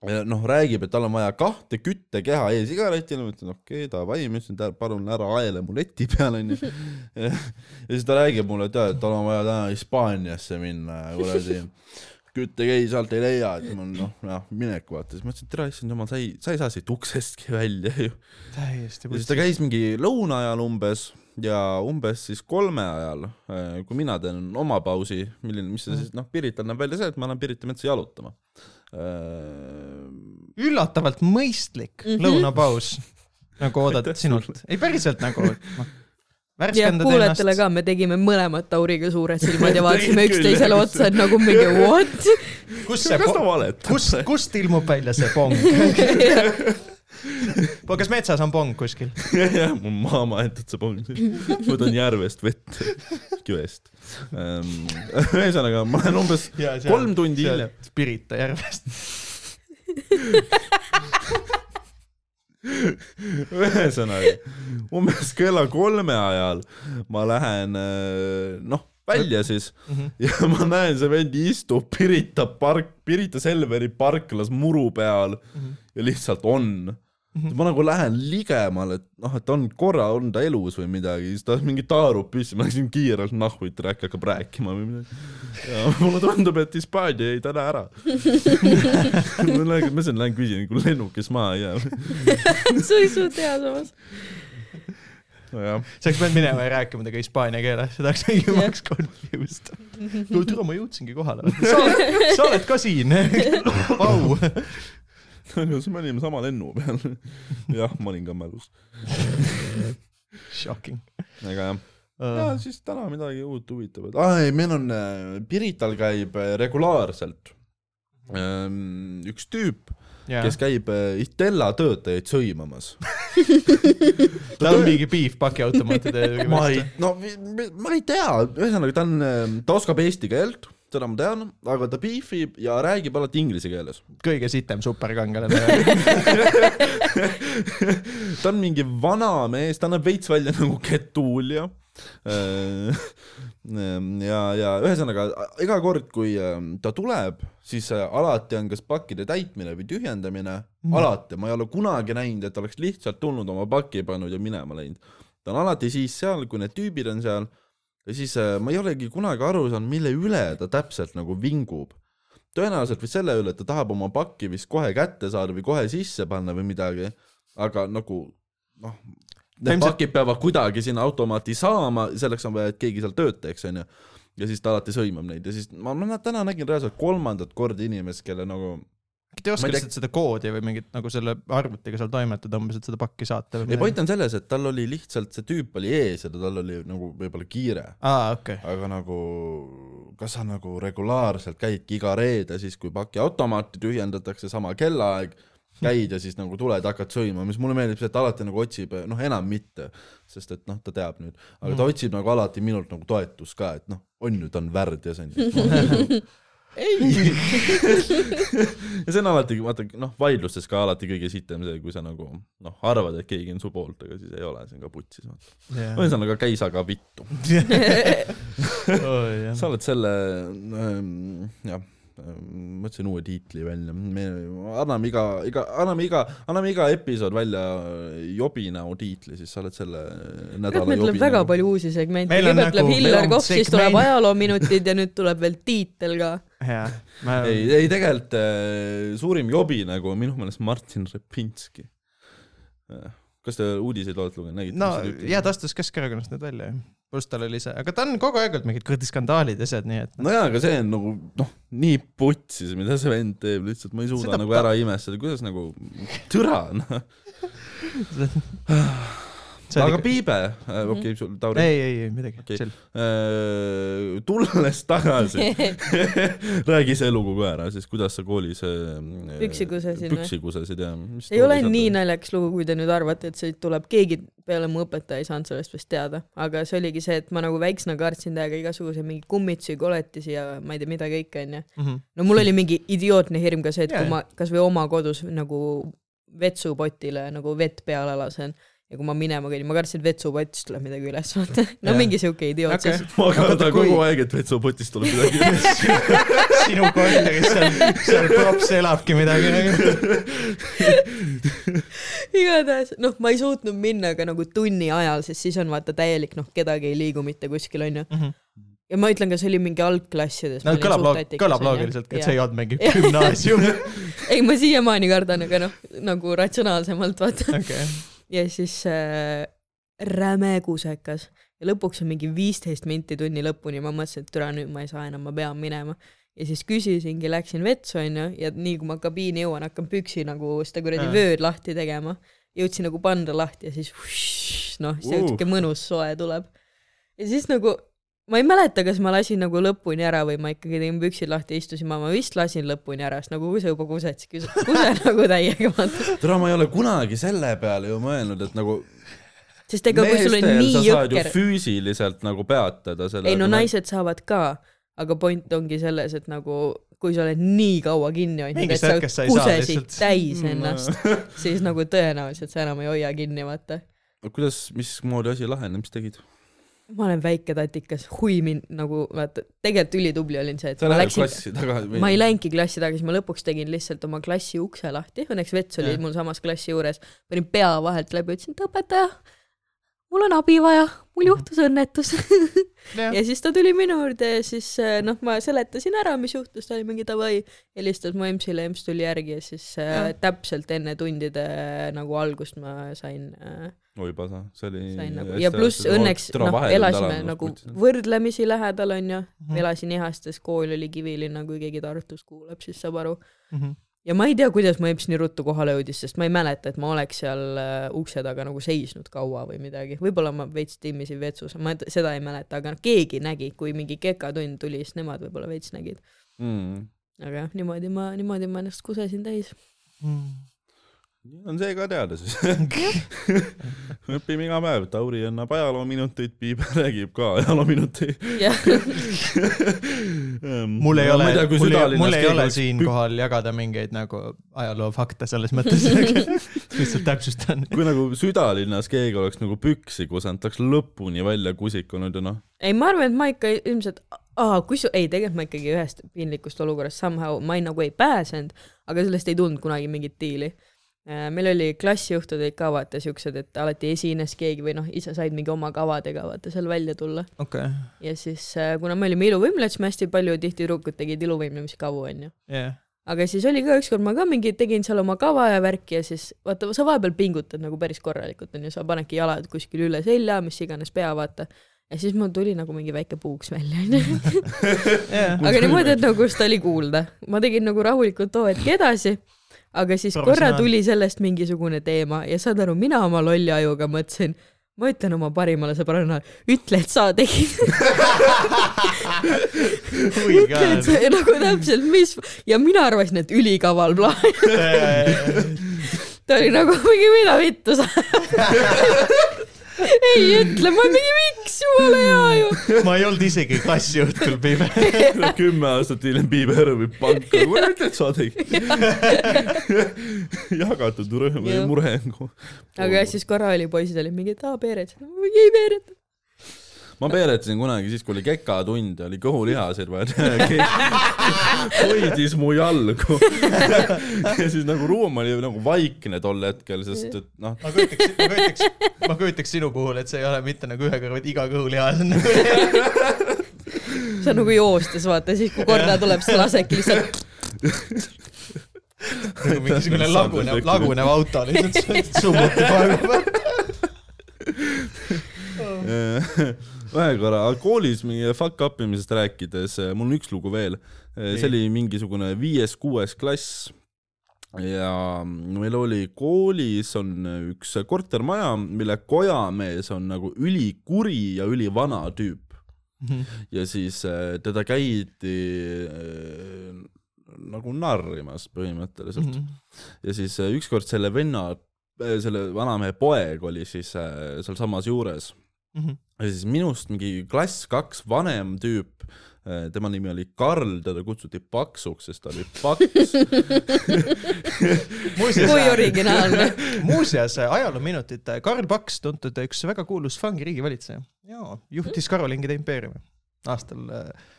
Speaker 2: noh, räägib, et tal on vaja kahte küttekeha e-sigaretile, ma ütlen okei okay,, davai, ma ütlesin, palun ära aele mu leti peale, onju. ja siis ta räägib mulle, et jah, et tal on vaja täna Hispaaniasse minna ja kuradi küttekei sealt ei leia, et mul noh, jah, minek vaata, siis ma ütlesin, et tere, issand jumal, sa ei, sa ei saa siit uksestki välja ju.
Speaker 1: täiesti
Speaker 2: ja siis ta käis mingi lõuna ajal umbes ja umbes siis kolme ajal, kui mina teen oma pausi, milline, mis see siis noh, Pirital näeb välja see, et ma lähen Pirita metsa jalutama.
Speaker 1: üllatavalt mõistlik mm. -hmm. lõunapaus, nagu oodata sinult, ei päriselt nagu noh,
Speaker 3: ja kuulajatele
Speaker 1: ennast.
Speaker 3: ka, me tegime mõlemad Tauriga suured silmad ja vaatasime üksteisele otsa, et nagu mingi what?
Speaker 1: kus see
Speaker 2: valetab?
Speaker 1: kust, ilmub välja see pong? Kas metsas on pong kuskil?
Speaker 2: jah, mul maha maetud see pong, võtan järvest vett, jõest. ühesõnaga, ma olen umbes kolm tundi hiljem.
Speaker 1: Pirita järvest.
Speaker 2: ühesõnaga, umbes kella kolme ajal ma lähen äh, noh, välja siis
Speaker 1: Mhm.
Speaker 2: ja ma näen, see vend istub Pirita park, Pirita Selveri parklas muru peal
Speaker 1: Mhm.
Speaker 2: ja lihtsalt on. Ma nagu lähen ligemale, et noh, et on korra on ta elus või midagi, siis ta mingi taarub püsti, ma läksin kiirelt nahku, et äkki hakkab rääkima või midagi. ja mulle tundub, et Hispaania jäi täna ära. ma lähen, ma siin lähen küsin, kui lennukis maha ei jää.
Speaker 3: see oli suht hea samas.
Speaker 2: nojah,
Speaker 1: sa oleks pidanud minema ja rääkima temaga hispaania keeles, see oleks mingi maks confused. no türa, ma jõudsingi kohale. sa oled, sa oled ka siin. Vau.
Speaker 2: siis me olime sama lennu peal. jah, ma olin ka mälus.
Speaker 1: Shocking.
Speaker 2: aga jah. ja siis täna midagi uut huvitavat. aa ei, meil on, Pirital käib äh, regulaarselt ähm, üks tüüp, kes käib äh, Itella töötajaid sõimamas.
Speaker 1: tal on mingi beef pakiautomaatide
Speaker 2: ma ei, no ma ei tea, ühesõnaga ta on, ta oskab eesti keelt, seda ma tean, aga ta beefib ja räägib alati inglise keeles.
Speaker 1: kõige sitem superkangelane.
Speaker 2: ta on mingi vana mees, ta näeb veits välja nagu Getulja. ja, ja ühesõnaga iga kord, kui ähm, ta tuleb, siis äh, alati on kas pakkide täitmine või tühjendamine mm., alati, ma ei ole kunagi näinud, et oleks lihtsalt tulnud oma paki pannud ja minema läinud. ta on alati siis seal, kui need tüübid on seal ja siis äh, ma ei olegi kunagi aru saanud, mille üle ta täpselt nagu vingub. tõenäoliselt vist selle üle, et ta tahab oma pakki vist kohe kätte saada või kohe sisse panna või midagi, aga nagu noh, need
Speaker 1: Ilmselt-
Speaker 2: pakid peavad kuidagi sinna automaati saama, selleks on vaja, et keegi seal tööd teeks, onju. ja siis ta alati sõimab neid ja siis ma, ma täna nägin reaalselt kolmandat korda inimest, kelle nagu
Speaker 1: Te ei oska
Speaker 2: Ma ei tea-
Speaker 1: seda koodi või mingit nagu selle arvutiga seal toimetada umbes, et seda pakki saata või
Speaker 2: ei, point on selles, et tal oli lihtsalt, see tüüp oli ees ja tal oli nagu võib-olla kiire,
Speaker 1: aa, okei.
Speaker 2: aga nagu kas sa nagu regulaarselt käidki iga reede siis, kui pakiautomaati tühjendatakse, sama kellaaeg, käid ja siis nagu tuled, hakkad sõimama, mis mulle meeldib see, et alati nagu otsib, noh, enam mitte, sest et noh, ta teab nüüd, aga ta otsib nagu alati minult nagu toetust ka, et noh, on ju, ta on värdjas onju. ei. ja see on alati, vaata noh, vaidlustes ka alati kõige sitem see, kui sa nagu noh, arvad, et keegi on su poolt, aga siis ei ole, see on ka putsis. ühesõnaga, käis aga vittu. sa oled selle ähm,, jah, mõtlesin uue tiitli välja, me anname iga, iga, anname iga, anname iga episood välja jobinäo tiitli, siis sa oled selle nädala
Speaker 3: meil tuleb väga. palju uusi segmente,
Speaker 1: Meil on
Speaker 3: kõigepealt tuleb
Speaker 1: nagu-
Speaker 3: Hillar
Speaker 1: on
Speaker 3: Kopp, siis tuleb ajaloominutid ja nüüd tuleb veel tiitel ka.
Speaker 1: jaa, ma
Speaker 2: ei, ei tegelikult äh, suurim jobi nagu on minu meelest Martin Repinski. kas te uudiseid olete lugenud, nägite?
Speaker 1: no ja ta astus Keskerakonnast nüüd välja ju, pluss tal oli see, aga ta on kogu aeg olnud mingid kuradi skandaalid ja asjad, nii et
Speaker 2: no jaa, aga see on nagu noh, nii putsis, mida see vend teeb, lihtsalt ma ei suuda
Speaker 1: Seda
Speaker 2: nagu ära imestada, kuidas nagu türa noh.
Speaker 1: see
Speaker 2: aga Piibe, okei, sul Tauri,
Speaker 1: ei, ei, ei midagi
Speaker 2: Okei.
Speaker 1: chill.
Speaker 2: tulles tagasi, räägi see lugu ka ära siis, kuidas sa koolis äh,
Speaker 3: Püksi kusesid või?
Speaker 2: püksi kusesid ja
Speaker 3: ei ole nii naljakas lugu, kui te nüüd arvate, et siit tuleb keegi peale mu õpetaja ei saanud sellest vist teada, aga see oligi see, et ma nagu väiksena kartsin täiega igasuguseid mingeid kummitusi, koletisi ja ma ei tea, mida kõike onju.
Speaker 1: Mhm.
Speaker 3: no mul oli mingi idiootne hirm ka see, et
Speaker 1: Jaa,
Speaker 3: kui ma kasvõi oma kodus nagu vetsupotile nagu vett peale lasen ja kui ma minema käin, ma kartsin, et vetsupotist tuleb midagi üles, vaata. no
Speaker 1: Jaa.
Speaker 3: mingi siuke idioot
Speaker 1: Okei.
Speaker 3: siis.
Speaker 2: ma kardan
Speaker 1: Vaata, kui-
Speaker 2: kogu aeg, et vetsupotist tuleb midagi
Speaker 1: sinu korteris seal, seal props elabki midagi nagu.
Speaker 3: igatahes, noh, ma ei suutnud minna ka nagu tunni ajal, sest siis on vaata täielik, noh, kedagi ei liigu mitte kuskil, onju. ja ma ütlen ka, see oli mingi algklassides.
Speaker 1: no kõlab loog-, kõlab loogiliselt, et see ei olnud mingi gümnaasium.
Speaker 3: ei, ma siiamaani kardan, aga noh, nagu ratsionaalsemalt vaata.
Speaker 1: okei,
Speaker 3: ja siis äh, räme kusekas ja lõpuks on mingi viisteist minti tunni lõpuni, ma mõtlesin, et türa nüüd ma ei saa enam, ma pean minema. ja siis küsisingi, läksin vetsu onju ja nii kui ma kabiini jõuan, hakkan püksi nagu seda kuradi vööd lahti tegema. jõudsin nagu panda lahti ja siis noh, siuke mõnus soe tuleb. ja siis nagu ma ei mäleta, kas ma lasin nagu lõpuni ära või ma ikkagi tegin püksid lahti, istusin maha, ma vist lasin lõpuni ära, sest nagu kui sa juba kused, siis kuse, kuse nagu täiega vaata.
Speaker 2: tere, ma ei ole kunagi selle peale ju mõelnud, et nagu
Speaker 3: sest ega kui sul on nii jõhker,
Speaker 2: füüsiliselt nagu peatada selle.
Speaker 3: ei no naised saavad ka, aga point ongi selles, et nagu kui sa oled nii kaua kinni hoidnud, et sa
Speaker 1: sa ei saa
Speaker 3: kusesid
Speaker 1: lihtsalt.
Speaker 3: täis
Speaker 2: Mm,
Speaker 3: ennast, siis nagu tõenäoliselt sa enam ei hoia kinni, vaata.
Speaker 2: kuidas, mismoodi asi lahenes, mis tegid?
Speaker 3: Ma olen väike tatikas, huimin nagu vaata, tegelikult ülitubli olin see, et
Speaker 2: sa
Speaker 3: ma läksin, ma ei läinudki klassi tagasi, ma lõpuks tegin lihtsalt oma klassi ukse lahti, õnneks vets oli
Speaker 1: Jah.
Speaker 3: mul samas klassi juures, panin pea vahelt läbi, ütlesin, et õpetaja, mul on abi vaja, mul juhtus õnnetus. ja siis ta tuli minu juurde ja siis äh, noh, ma seletasin ära, mis juhtus, ta oli mingi davai, helistas mu EMS-ile, EMS tuli järgi ja siis äh,
Speaker 1: Jah.
Speaker 3: täpselt enne tundide äh, nagu algust ma sain äh,
Speaker 2: oi pasa, see oli
Speaker 3: sain nagu ja pluss õnneks noh, elasime nagu võrdlemisi lähedal onju,
Speaker 1: Mhm.
Speaker 3: elasin Ihastes, kool oli Kivilinna, kui keegi Tartus kuulab, siis saab aru.
Speaker 1: Mhm.
Speaker 3: ja ma ei tea, kuidas mu EMS nii ruttu kohale jõudis, sest ma ei mäleta, et ma oleks seal äh, ukse taga nagu seisnud kaua või midagi, võib-olla ma veits timmisin vetsus, ma seda ei mäleta, aga noh, keegi nägi, kui mingi kekatund tuli, siis nemad võib-olla veits nägid.
Speaker 2: mm..
Speaker 3: aga jah, niimoodi ma, niimoodi ma ennast kusesin täis.
Speaker 2: On see ka teada siis. õpime iga päev, Tauri annab ajaloominuteid, Piiber räägib ka ajaloominuteid.
Speaker 3: jah,
Speaker 1: mul ei ole, mul ei, mul ei ole siinkohal jagada mingeid nagu ajaloofakte selles mõttes, lihtsalt täpsustan.
Speaker 2: kui nagu südalinnas keegi oleks nagu püksi kusanud, ta oleks lõpuni välja kusikunud ja noh,
Speaker 3: ei, ma arvan, et ma ikka ilmselt, aa, kus, ei, tegelikult ma ikkagi ühest piinlikust olukorrast somehow, ma ei nagu ei pääsenud, aga sellest ei tulnud kunagi mingit diili. Meil oli klassijuhtud olid ka vaata siuksed, et alati esines keegi või noh, ise said mingi oma kavadega vaata seal välja tulla
Speaker 1: okei,
Speaker 3: ja siis äh, kuna me olime iluvõimlejad, hästi palju tihti tüdrukud tegid iluvõimlemiskavu onju.
Speaker 1: jah.
Speaker 3: aga siis oli ka ükskord ma ka mingi tegin seal oma kava ja värki ja siis vaata, sa vahepeal pingutad nagu päris korralikult onju, sa panedki jalad kuskil üle selja, mis iganes pea vaata. ja siis mul tuli nagu mingi väike puuks välja onju. aga niimoodi, et nagu seda oli kuulda. ma tegin nagu rahulikult too hetk edasi, aga siis korra tuli sellest mingisugune teema ja saad aru, mina oma lolli ajuga mõtlesin, ma ütlen oma parimale sõbrannale, ütle, et sa tegid. ütle, et see nagu täpselt, mis ja mina arvasin, et ülikaval plaan. ta oli nagu mingi, mida vittu sa ei ütle, ma mingi miks, jumala hea ju.
Speaker 1: ma ei olnud isegi klassiõhtul piibe.
Speaker 2: kümme aastat hiljem Piiber röövib panka, kuule ütle, et sa tegid. jagatud rõõm
Speaker 3: Jah.
Speaker 2: mure.
Speaker 3: aga siis korra oli poisid olid mingi, et aa mingi ei peereta.
Speaker 2: Ma peeretasin kunagi siis, kui oli kekatund ja oli kõhulihaseid vaja hoidis mu jalgu. ja siis nagu ruum oli nagu vaikne tol hetkel, sest et noh,
Speaker 1: ma kujutaks, ma kujutaks, ma kujutaks sinu puhul, et see ei ole mitte nagu ühe kõrva, vaid iga kõhulihas on nagu.
Speaker 3: see on nagu joostes, vaata siis kui korda tuleb, siis lasedki lihtsalt
Speaker 1: nagu mingisugune lagunev, lagunev auto lihtsalt summutab aegu.
Speaker 2: Ühe korra koolis mingi fuck up imisest rääkides, mul on üks lugu veel. see oli mingisugune viies-kuues klass. Ja meil oli koolis on üks kortermaja, mille kojamees on nagu ülikuri ja ülivana tüüp. Ja siis äh, teda käidi nagu narrimas põhimõtteliselt.
Speaker 1: Mhm.
Speaker 2: ja siis ükskord selle venna, selle vanamehe poeg oli siis sealsamas juures
Speaker 1: Mhm.
Speaker 2: ja siis minust mingi klass kaks vanem tüüp, tema nimi oli Karl, teda kutsuti Paksuks, sest ta oli paks.
Speaker 3: kui, originaalne.
Speaker 1: muuseas ajaloominutid, Karl Paks, tuntud üks väga kuulus Fangi riigivalitseja. jaa, juhtis Karolingide impeeriumi aastal,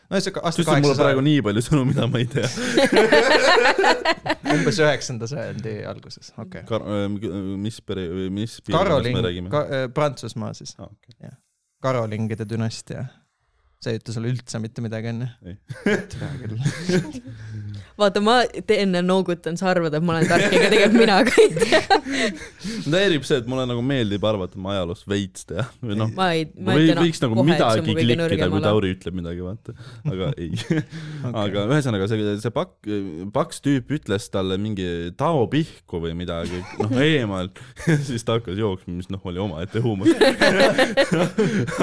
Speaker 1: no ühesõnaga aasta
Speaker 2: ütlesid mulle praegu
Speaker 1: kaheksasada,
Speaker 2: nii palju sõnu, mida ma ei tea.
Speaker 1: umbes üheksanda sajandi alguses, okei okay..
Speaker 2: mis peri-, mis piirkonnast me
Speaker 1: Karoling
Speaker 2: räägime
Speaker 1: ka,, Prantsusmaa siis,
Speaker 2: Ah, okay.
Speaker 1: Karolingide dünastia. See ei ütle sulle üldse mitte midagi onju
Speaker 2: Ei.?
Speaker 1: tea küll.
Speaker 3: vaata, ma ja noogutan, sa arvad, et ma olen tark, ega tegelikult mina ka ei tea.
Speaker 2: mind häirib see, et mulle nagu meeldib arvata, et ma ajaloos veits tean või noh,
Speaker 3: ma ei,
Speaker 2: ma või,
Speaker 3: ütlen
Speaker 2: võiks nagu midagi klikkida,
Speaker 3: nõrgem
Speaker 2: kui. Tauri ütleb midagi, vaata, aga ei. aga ühesõnaga see, see pak-, paks tüüp ütles talle mingi tao pihku või midagi, noh eemalt, siis ta hakkas jooksma, mis noh, oli omaette huumor.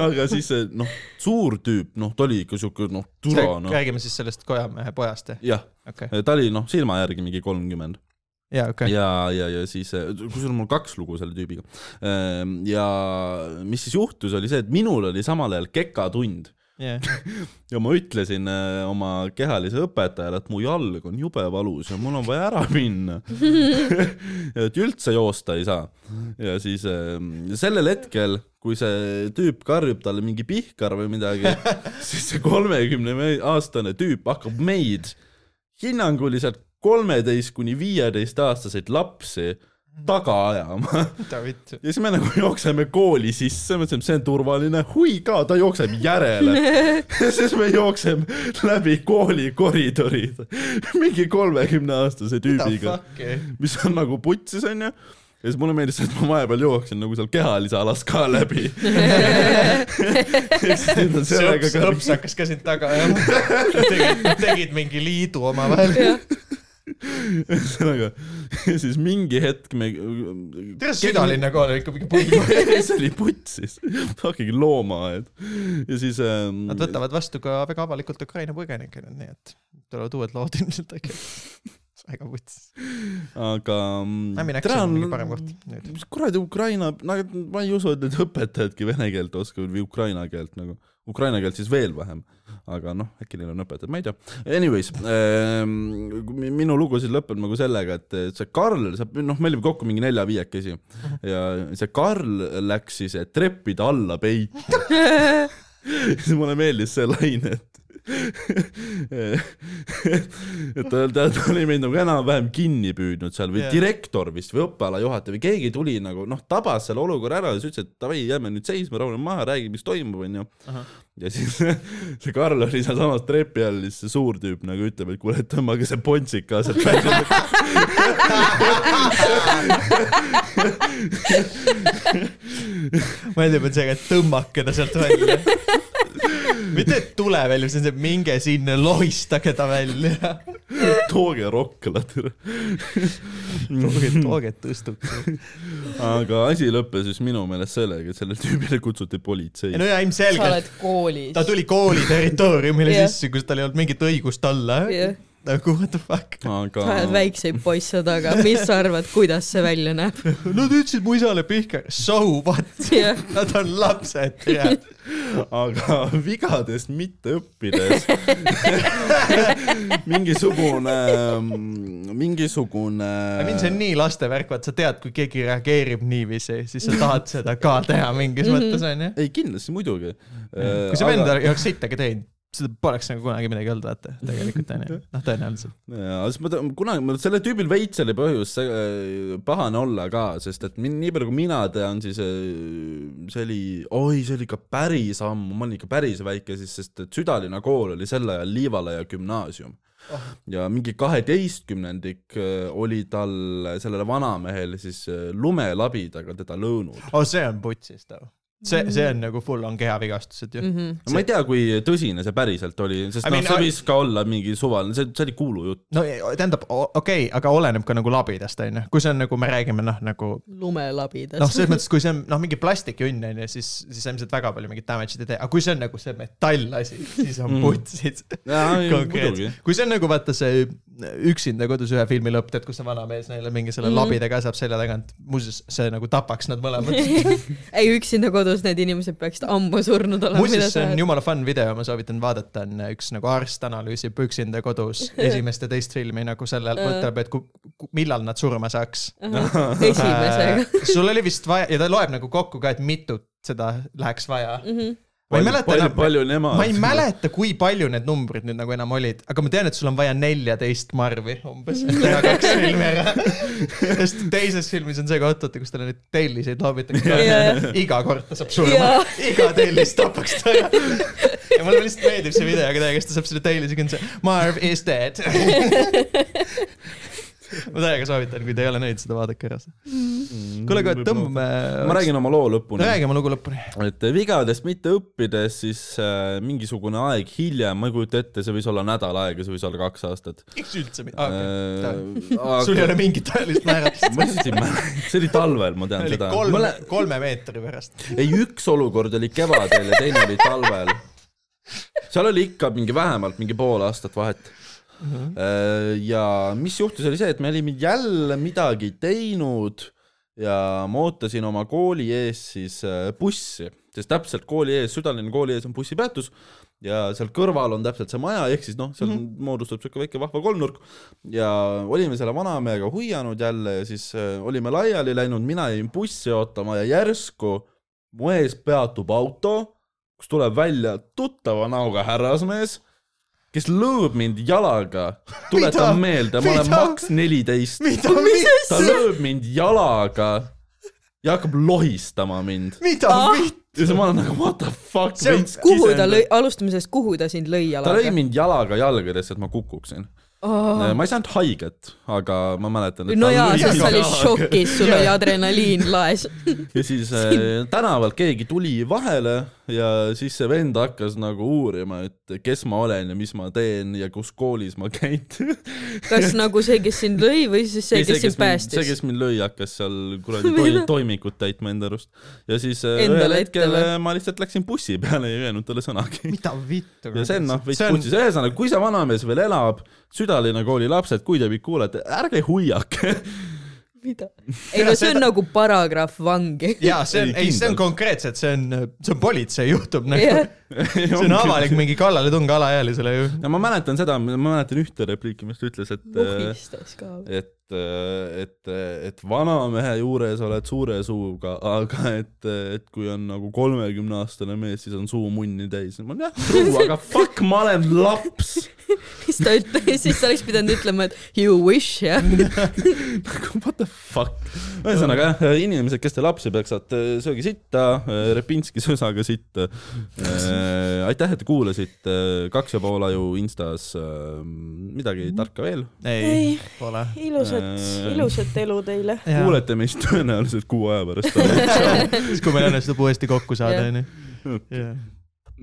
Speaker 2: aga siis see noh, suur tüüp, noh, ta oli ikka siuke noh, turo noh,
Speaker 1: räägime siis sellest kojamehe pojast jah?
Speaker 2: jah,
Speaker 1: okei,
Speaker 2: ta oli noh, silma järgi mingi kolmkümmend
Speaker 1: jaa okei.
Speaker 2: ja, ja, ja siis, kusjuures mul kaks lugu selle tüübiga. ja mis siis juhtus, oli see, et minul oli samal ajal kekatund
Speaker 1: jah,
Speaker 2: ja ma ütlesin äh, oma kehalise õpetajale, et mu jalg on jube valus ja mul on vaja ära minna. et üldse joosta ei saa. ja siis äh, sellel hetkel, kui see tüüp karjub talle mingi pihkar või midagi, siis see kolmekümne aastane tüüp hakkab meid hinnanguliselt kolmeteist kuni viieteist aastaseid lapsi taga ajama ja siis me nagu jookseme kooli sisse, mõtlesime, see on turvaline, hui ka, ta jookseb järele. ja siis me jookseme läbi kooli koridorid mingi kolmekümne aastase
Speaker 1: Mida
Speaker 2: tüübiga,
Speaker 1: fuck'i?
Speaker 2: mis on nagu putsis onju. ja siis mulle meeldis see, et ma vahepeal jooksin nagu seal kehalise alas ka läbi.
Speaker 1: see õps, õps hakkas ka sind taga ajama. tegid, tegid mingi liidu omavahel.
Speaker 2: Ühesõnaga, siis mingi hetk me.
Speaker 1: tere, südalinna kool oli ikka mingi pull.
Speaker 2: see oli putsis, fucking loomaaed ja siis ähm,.
Speaker 1: Nad võtavad vastu ka väga avalikult Ukraina põgenikke nüüd, nii et tulevad uued lood ilmselt äkki. väga vuts.
Speaker 2: aga.
Speaker 1: Ämmi Näks on parem koht nüüd.
Speaker 2: mis kuradi Ukraina, nagu ma ei usu, et need õpetajadki vene keelt oskavad või ukraina keelt nagu, ukraina keelt siis veel vähem. aga noh, äkki neil on õpetajad, ma ei tea. Anyways ähm,, minu lugu siis lõpeb nagu sellega, et see Karl, noh, me olime kokku mingi nelja-viiekesi ja see Karl läks siis treppide alla peitu. siis mulle meeldis see laine, et et ta, ta, ta oli meid nagu enam-vähem kinni püüdnud seal või yeah. direktor vist või õppealajuhataja või keegi tuli nagu noh, tabas selle olukorra ära ja siis ütles, et davai, jääme nüüd seisma, rahune maha, räägi, mis toimub, onju. ja siis see Karl oli sealsamas trepi all, siis see suur tüüp nagu ütleb, et kuule, tõmmage see pontsik ka sealt välja.
Speaker 1: mõeldab, et see, et tõmmake ta sealt välja. mitte, et tule välja, see on see, minge sinna, lohistage ta välja.
Speaker 2: tooge Rokkla, tere.
Speaker 1: tooge, tooge tõstuks.
Speaker 2: aga asi lõppes siis minu meelest sellega, et sellele tüübile kutsuti politsei
Speaker 1: ei. no ja
Speaker 3: sa
Speaker 1: ilmselgelt
Speaker 3: oled koolis.
Speaker 1: ta tuli kooli territooriumile
Speaker 3: Jah.
Speaker 1: sisse, kus tal ei olnud mingit õigust olla.
Speaker 3: jah,
Speaker 1: nagu what the fuck.
Speaker 2: aga
Speaker 3: sa ajad väikseid poisse taga, mis sa arvad, kuidas see välja näeb?
Speaker 1: Nad ütlesid mu isale pihka, so what?
Speaker 3: jah,
Speaker 1: Nad on lapsed, tead.
Speaker 2: aga vigadest mitte õppides mingisugune, mingisugune.
Speaker 1: mind see on nii laste värk, vaat sa tead, kui keegi reageerib niiviisi, siis sa tahad seda ka teha mingis mõttes onju.
Speaker 2: ei, kindlasti muidugi.
Speaker 1: kui see vend ei oleks sittagi teinud, seda poleks nagu kunagi midagi olnud, vaata, tegelikult onju. noh, tõenäoliselt.
Speaker 2: ja siis ma tean, kunagi, ma sellel tüübil veits oli põhjust see, äh, pahane olla ka, sest et min, nii palju kui mina tean, siis äh, see oli, oi, see oli ikka päris ammu, ma olin ikka päris väike siis, sest et Südalinna kool oli sel ajal Liivalaia gümnaasium
Speaker 1: Oh.
Speaker 2: ja mingi kaheteistkümnendik äh, oli tal, sellele vanamehele siis lumelabidaga teda lõõnud.
Speaker 1: oh, see on putsis too. see, see on nagu full on kehavigastused ju.
Speaker 3: Mhm.
Speaker 2: ma ei tea, kui tõsine see päriselt oli, sest
Speaker 1: I
Speaker 2: noh
Speaker 1: mean,,
Speaker 2: see
Speaker 1: I-
Speaker 2: võis ka olla mingi suvaline, see, see oli kuulujutt.
Speaker 1: no tähendab, okei okay,, aga oleneb ka nagu labidast onju, kui see on nagu me räägime noh, nagu
Speaker 3: lumelabidas.
Speaker 1: noh, selles mõttes, kui see on noh, mingi plastikjünn onju, siis, siis ilmselt väga palju mingit damage'it ei tee, aga kui see on nagu see metallasi, siis on
Speaker 2: Mm.
Speaker 1: putsid konkreetselt. kui see on nagu vaata see üksinda kodus ühe filmi lõpp, tead, kus see vanamees neile mingi selle
Speaker 3: Mhm.
Speaker 1: labidega saab selja tagant, muuseas see nagu tapaks nad mõlemad.
Speaker 3: ei, üksinda kodus need inimesed peaksid ammu surnud olema.
Speaker 1: muuseas, see on jumala fun video, ma soovitan vaadata, on üks nagu arst analüüsib üksinda kodus esimest ja teist filmi nagu sellel, mõtleb, et ku, ku, millal nad surma saaks.
Speaker 3: esimesega.
Speaker 1: sul oli vist vaja ja ta loeb nagu kokku ka, et mitut seda läheks vaja.
Speaker 3: Mhm.
Speaker 1: Ma ei mäleta
Speaker 2: palju,
Speaker 1: enam,
Speaker 2: palju nemad.
Speaker 1: ma ei mäleta, kui palju need numbrid nüüd nagu enam olid, aga ma tean, et sul on vaja neljateist marvi umbes, et teha kaks filmi ära. sest teises filmis on see koht, vaata, kus talle neid telliseid loobitakse
Speaker 3: Jaa..
Speaker 1: iga kord ta saab surma
Speaker 3: Jaa.,
Speaker 1: iga tellis tapaks ta ära. ja mulle lihtsalt meeldib see video, aga täiega, kes ta saab selle tellise küll, see Marv is dead. ma täiega soovitan, kui te ei ole näinud seda, vaadake ära. kuule, aga tõmbame.
Speaker 2: ma räägin oma loo lõpuni.
Speaker 1: räägi oma lugu lõpuni.
Speaker 2: et vigadest mitte õppides, siis äh, mingisugune aeg hiljem, ma ei kujuta ette, see võis olla nädal aega, see võis olla kaks aastat
Speaker 1: miks üldse mitte okay.?
Speaker 2: äh,.
Speaker 1: sul ei ole mingit ajalist määratlust.
Speaker 2: ma lihtsalt ei mäleta, see oli talvel, ma tean seda.
Speaker 1: kolme, kolme meetri pärast.
Speaker 2: ei, üks olukord oli kevadel ja teine oli talvel. seal oli ikka mingi vähemalt mingi pool aastat vahet. Ja mis juhtus, oli see, et me olime jälle midagi teinud ja ma ootasin oma kooli ees siis äh, bussi, sest täpselt kooli ees, südalinna kooli ees on bussipeatus ja seal kõrval on täpselt see maja, ehk siis noh, seal mm -hmm. moodustub siuke väike vahva kolmnurk ja olime selle vanamehega huianud jälle ja siis äh, olime laiali läinud, mina jäin bussi ootama ja järsku mu ees peatub auto, kus tuleb välja tuttava näoga härrasmees, kes lõõb mind jalaga, tuletan meelde, ma olen maks neliteist, ta lõõb mind jalaga ja hakkab lohistama mind
Speaker 1: mida
Speaker 3: Ah.,
Speaker 1: mida?
Speaker 2: ja siis ma olen nagu what the fuck
Speaker 3: kuhu ta lõi, alustame sellest, kuhu ta sind lõi
Speaker 2: ta lõi
Speaker 3: jalaga?
Speaker 2: mind jalaga jalgadesse, et ma kukuksin oh.. ma ei saanud haiget, aga ma mäletan, et
Speaker 3: no
Speaker 2: ta
Speaker 3: jaa, sa olid
Speaker 2: jalaga.
Speaker 3: šokis, sul oli adrenaliin laes.
Speaker 2: ja siis äh, tänavalt keegi tuli vahele ja siis see vend hakkas nagu uurima, et kes ma olen ja mis ma teen ja kus koolis ma käin.
Speaker 3: kas nagu see, kes sind lõi või siis see, kes sind
Speaker 2: see,
Speaker 3: päästis?
Speaker 2: kes mind lõi, hakkas seal kuradi toi, toimikut täitma enda arust. ja siis äh,
Speaker 3: Endale
Speaker 2: ühel hetkel
Speaker 3: ette või?
Speaker 2: äh, ma lihtsalt läksin bussi peale ja ei öelnud talle sõnagi.
Speaker 1: mida vittu?
Speaker 2: ja see on noh, veits putsis, ühesõnaga, kui see vanamees veel elab, südalinna kooli lapsed, kui te mind kuulete, ärge huiake.
Speaker 3: mida? ei no see on nagu paragrahv vangi.
Speaker 1: jaa, see on,
Speaker 2: Ei,
Speaker 1: see on konkreetselt, see on, see on politsei juhtum nagu
Speaker 3: jah,
Speaker 1: see on avalik mingi kallaletung alaealisele ju.
Speaker 2: ja ma mäletan seda, ma mäletan ühte repliiki, mis ta ütles, et,
Speaker 3: muhistas ka.
Speaker 2: et, et, et vanamehe juures oled suure suuga, aga et, et kui on nagu kolmekümneaastane mees, siis on suu munni täis. ma olen jah, true, aga fuck, ma olen laps.
Speaker 3: siis ta ütles, siis ta oleks pidanud ütlema, et you wish jah.
Speaker 2: What the fuck? ühesõnaga jah, inimesed, kes te lapsi peksate, sööge sitta, Repinski sõsaga sitta. aitäh, et te kuulasite, kaks ja pool aju Instas, midagi tarka veel.
Speaker 1: ei
Speaker 3: Ei.,
Speaker 1: pole.
Speaker 3: Ilusat
Speaker 2: Äh.,
Speaker 3: ilusat elu teile.
Speaker 2: kuulete meist tõenäoliselt kuu aja pärast.
Speaker 1: siis, kui meil õnnestub uuesti kokku saada, onju.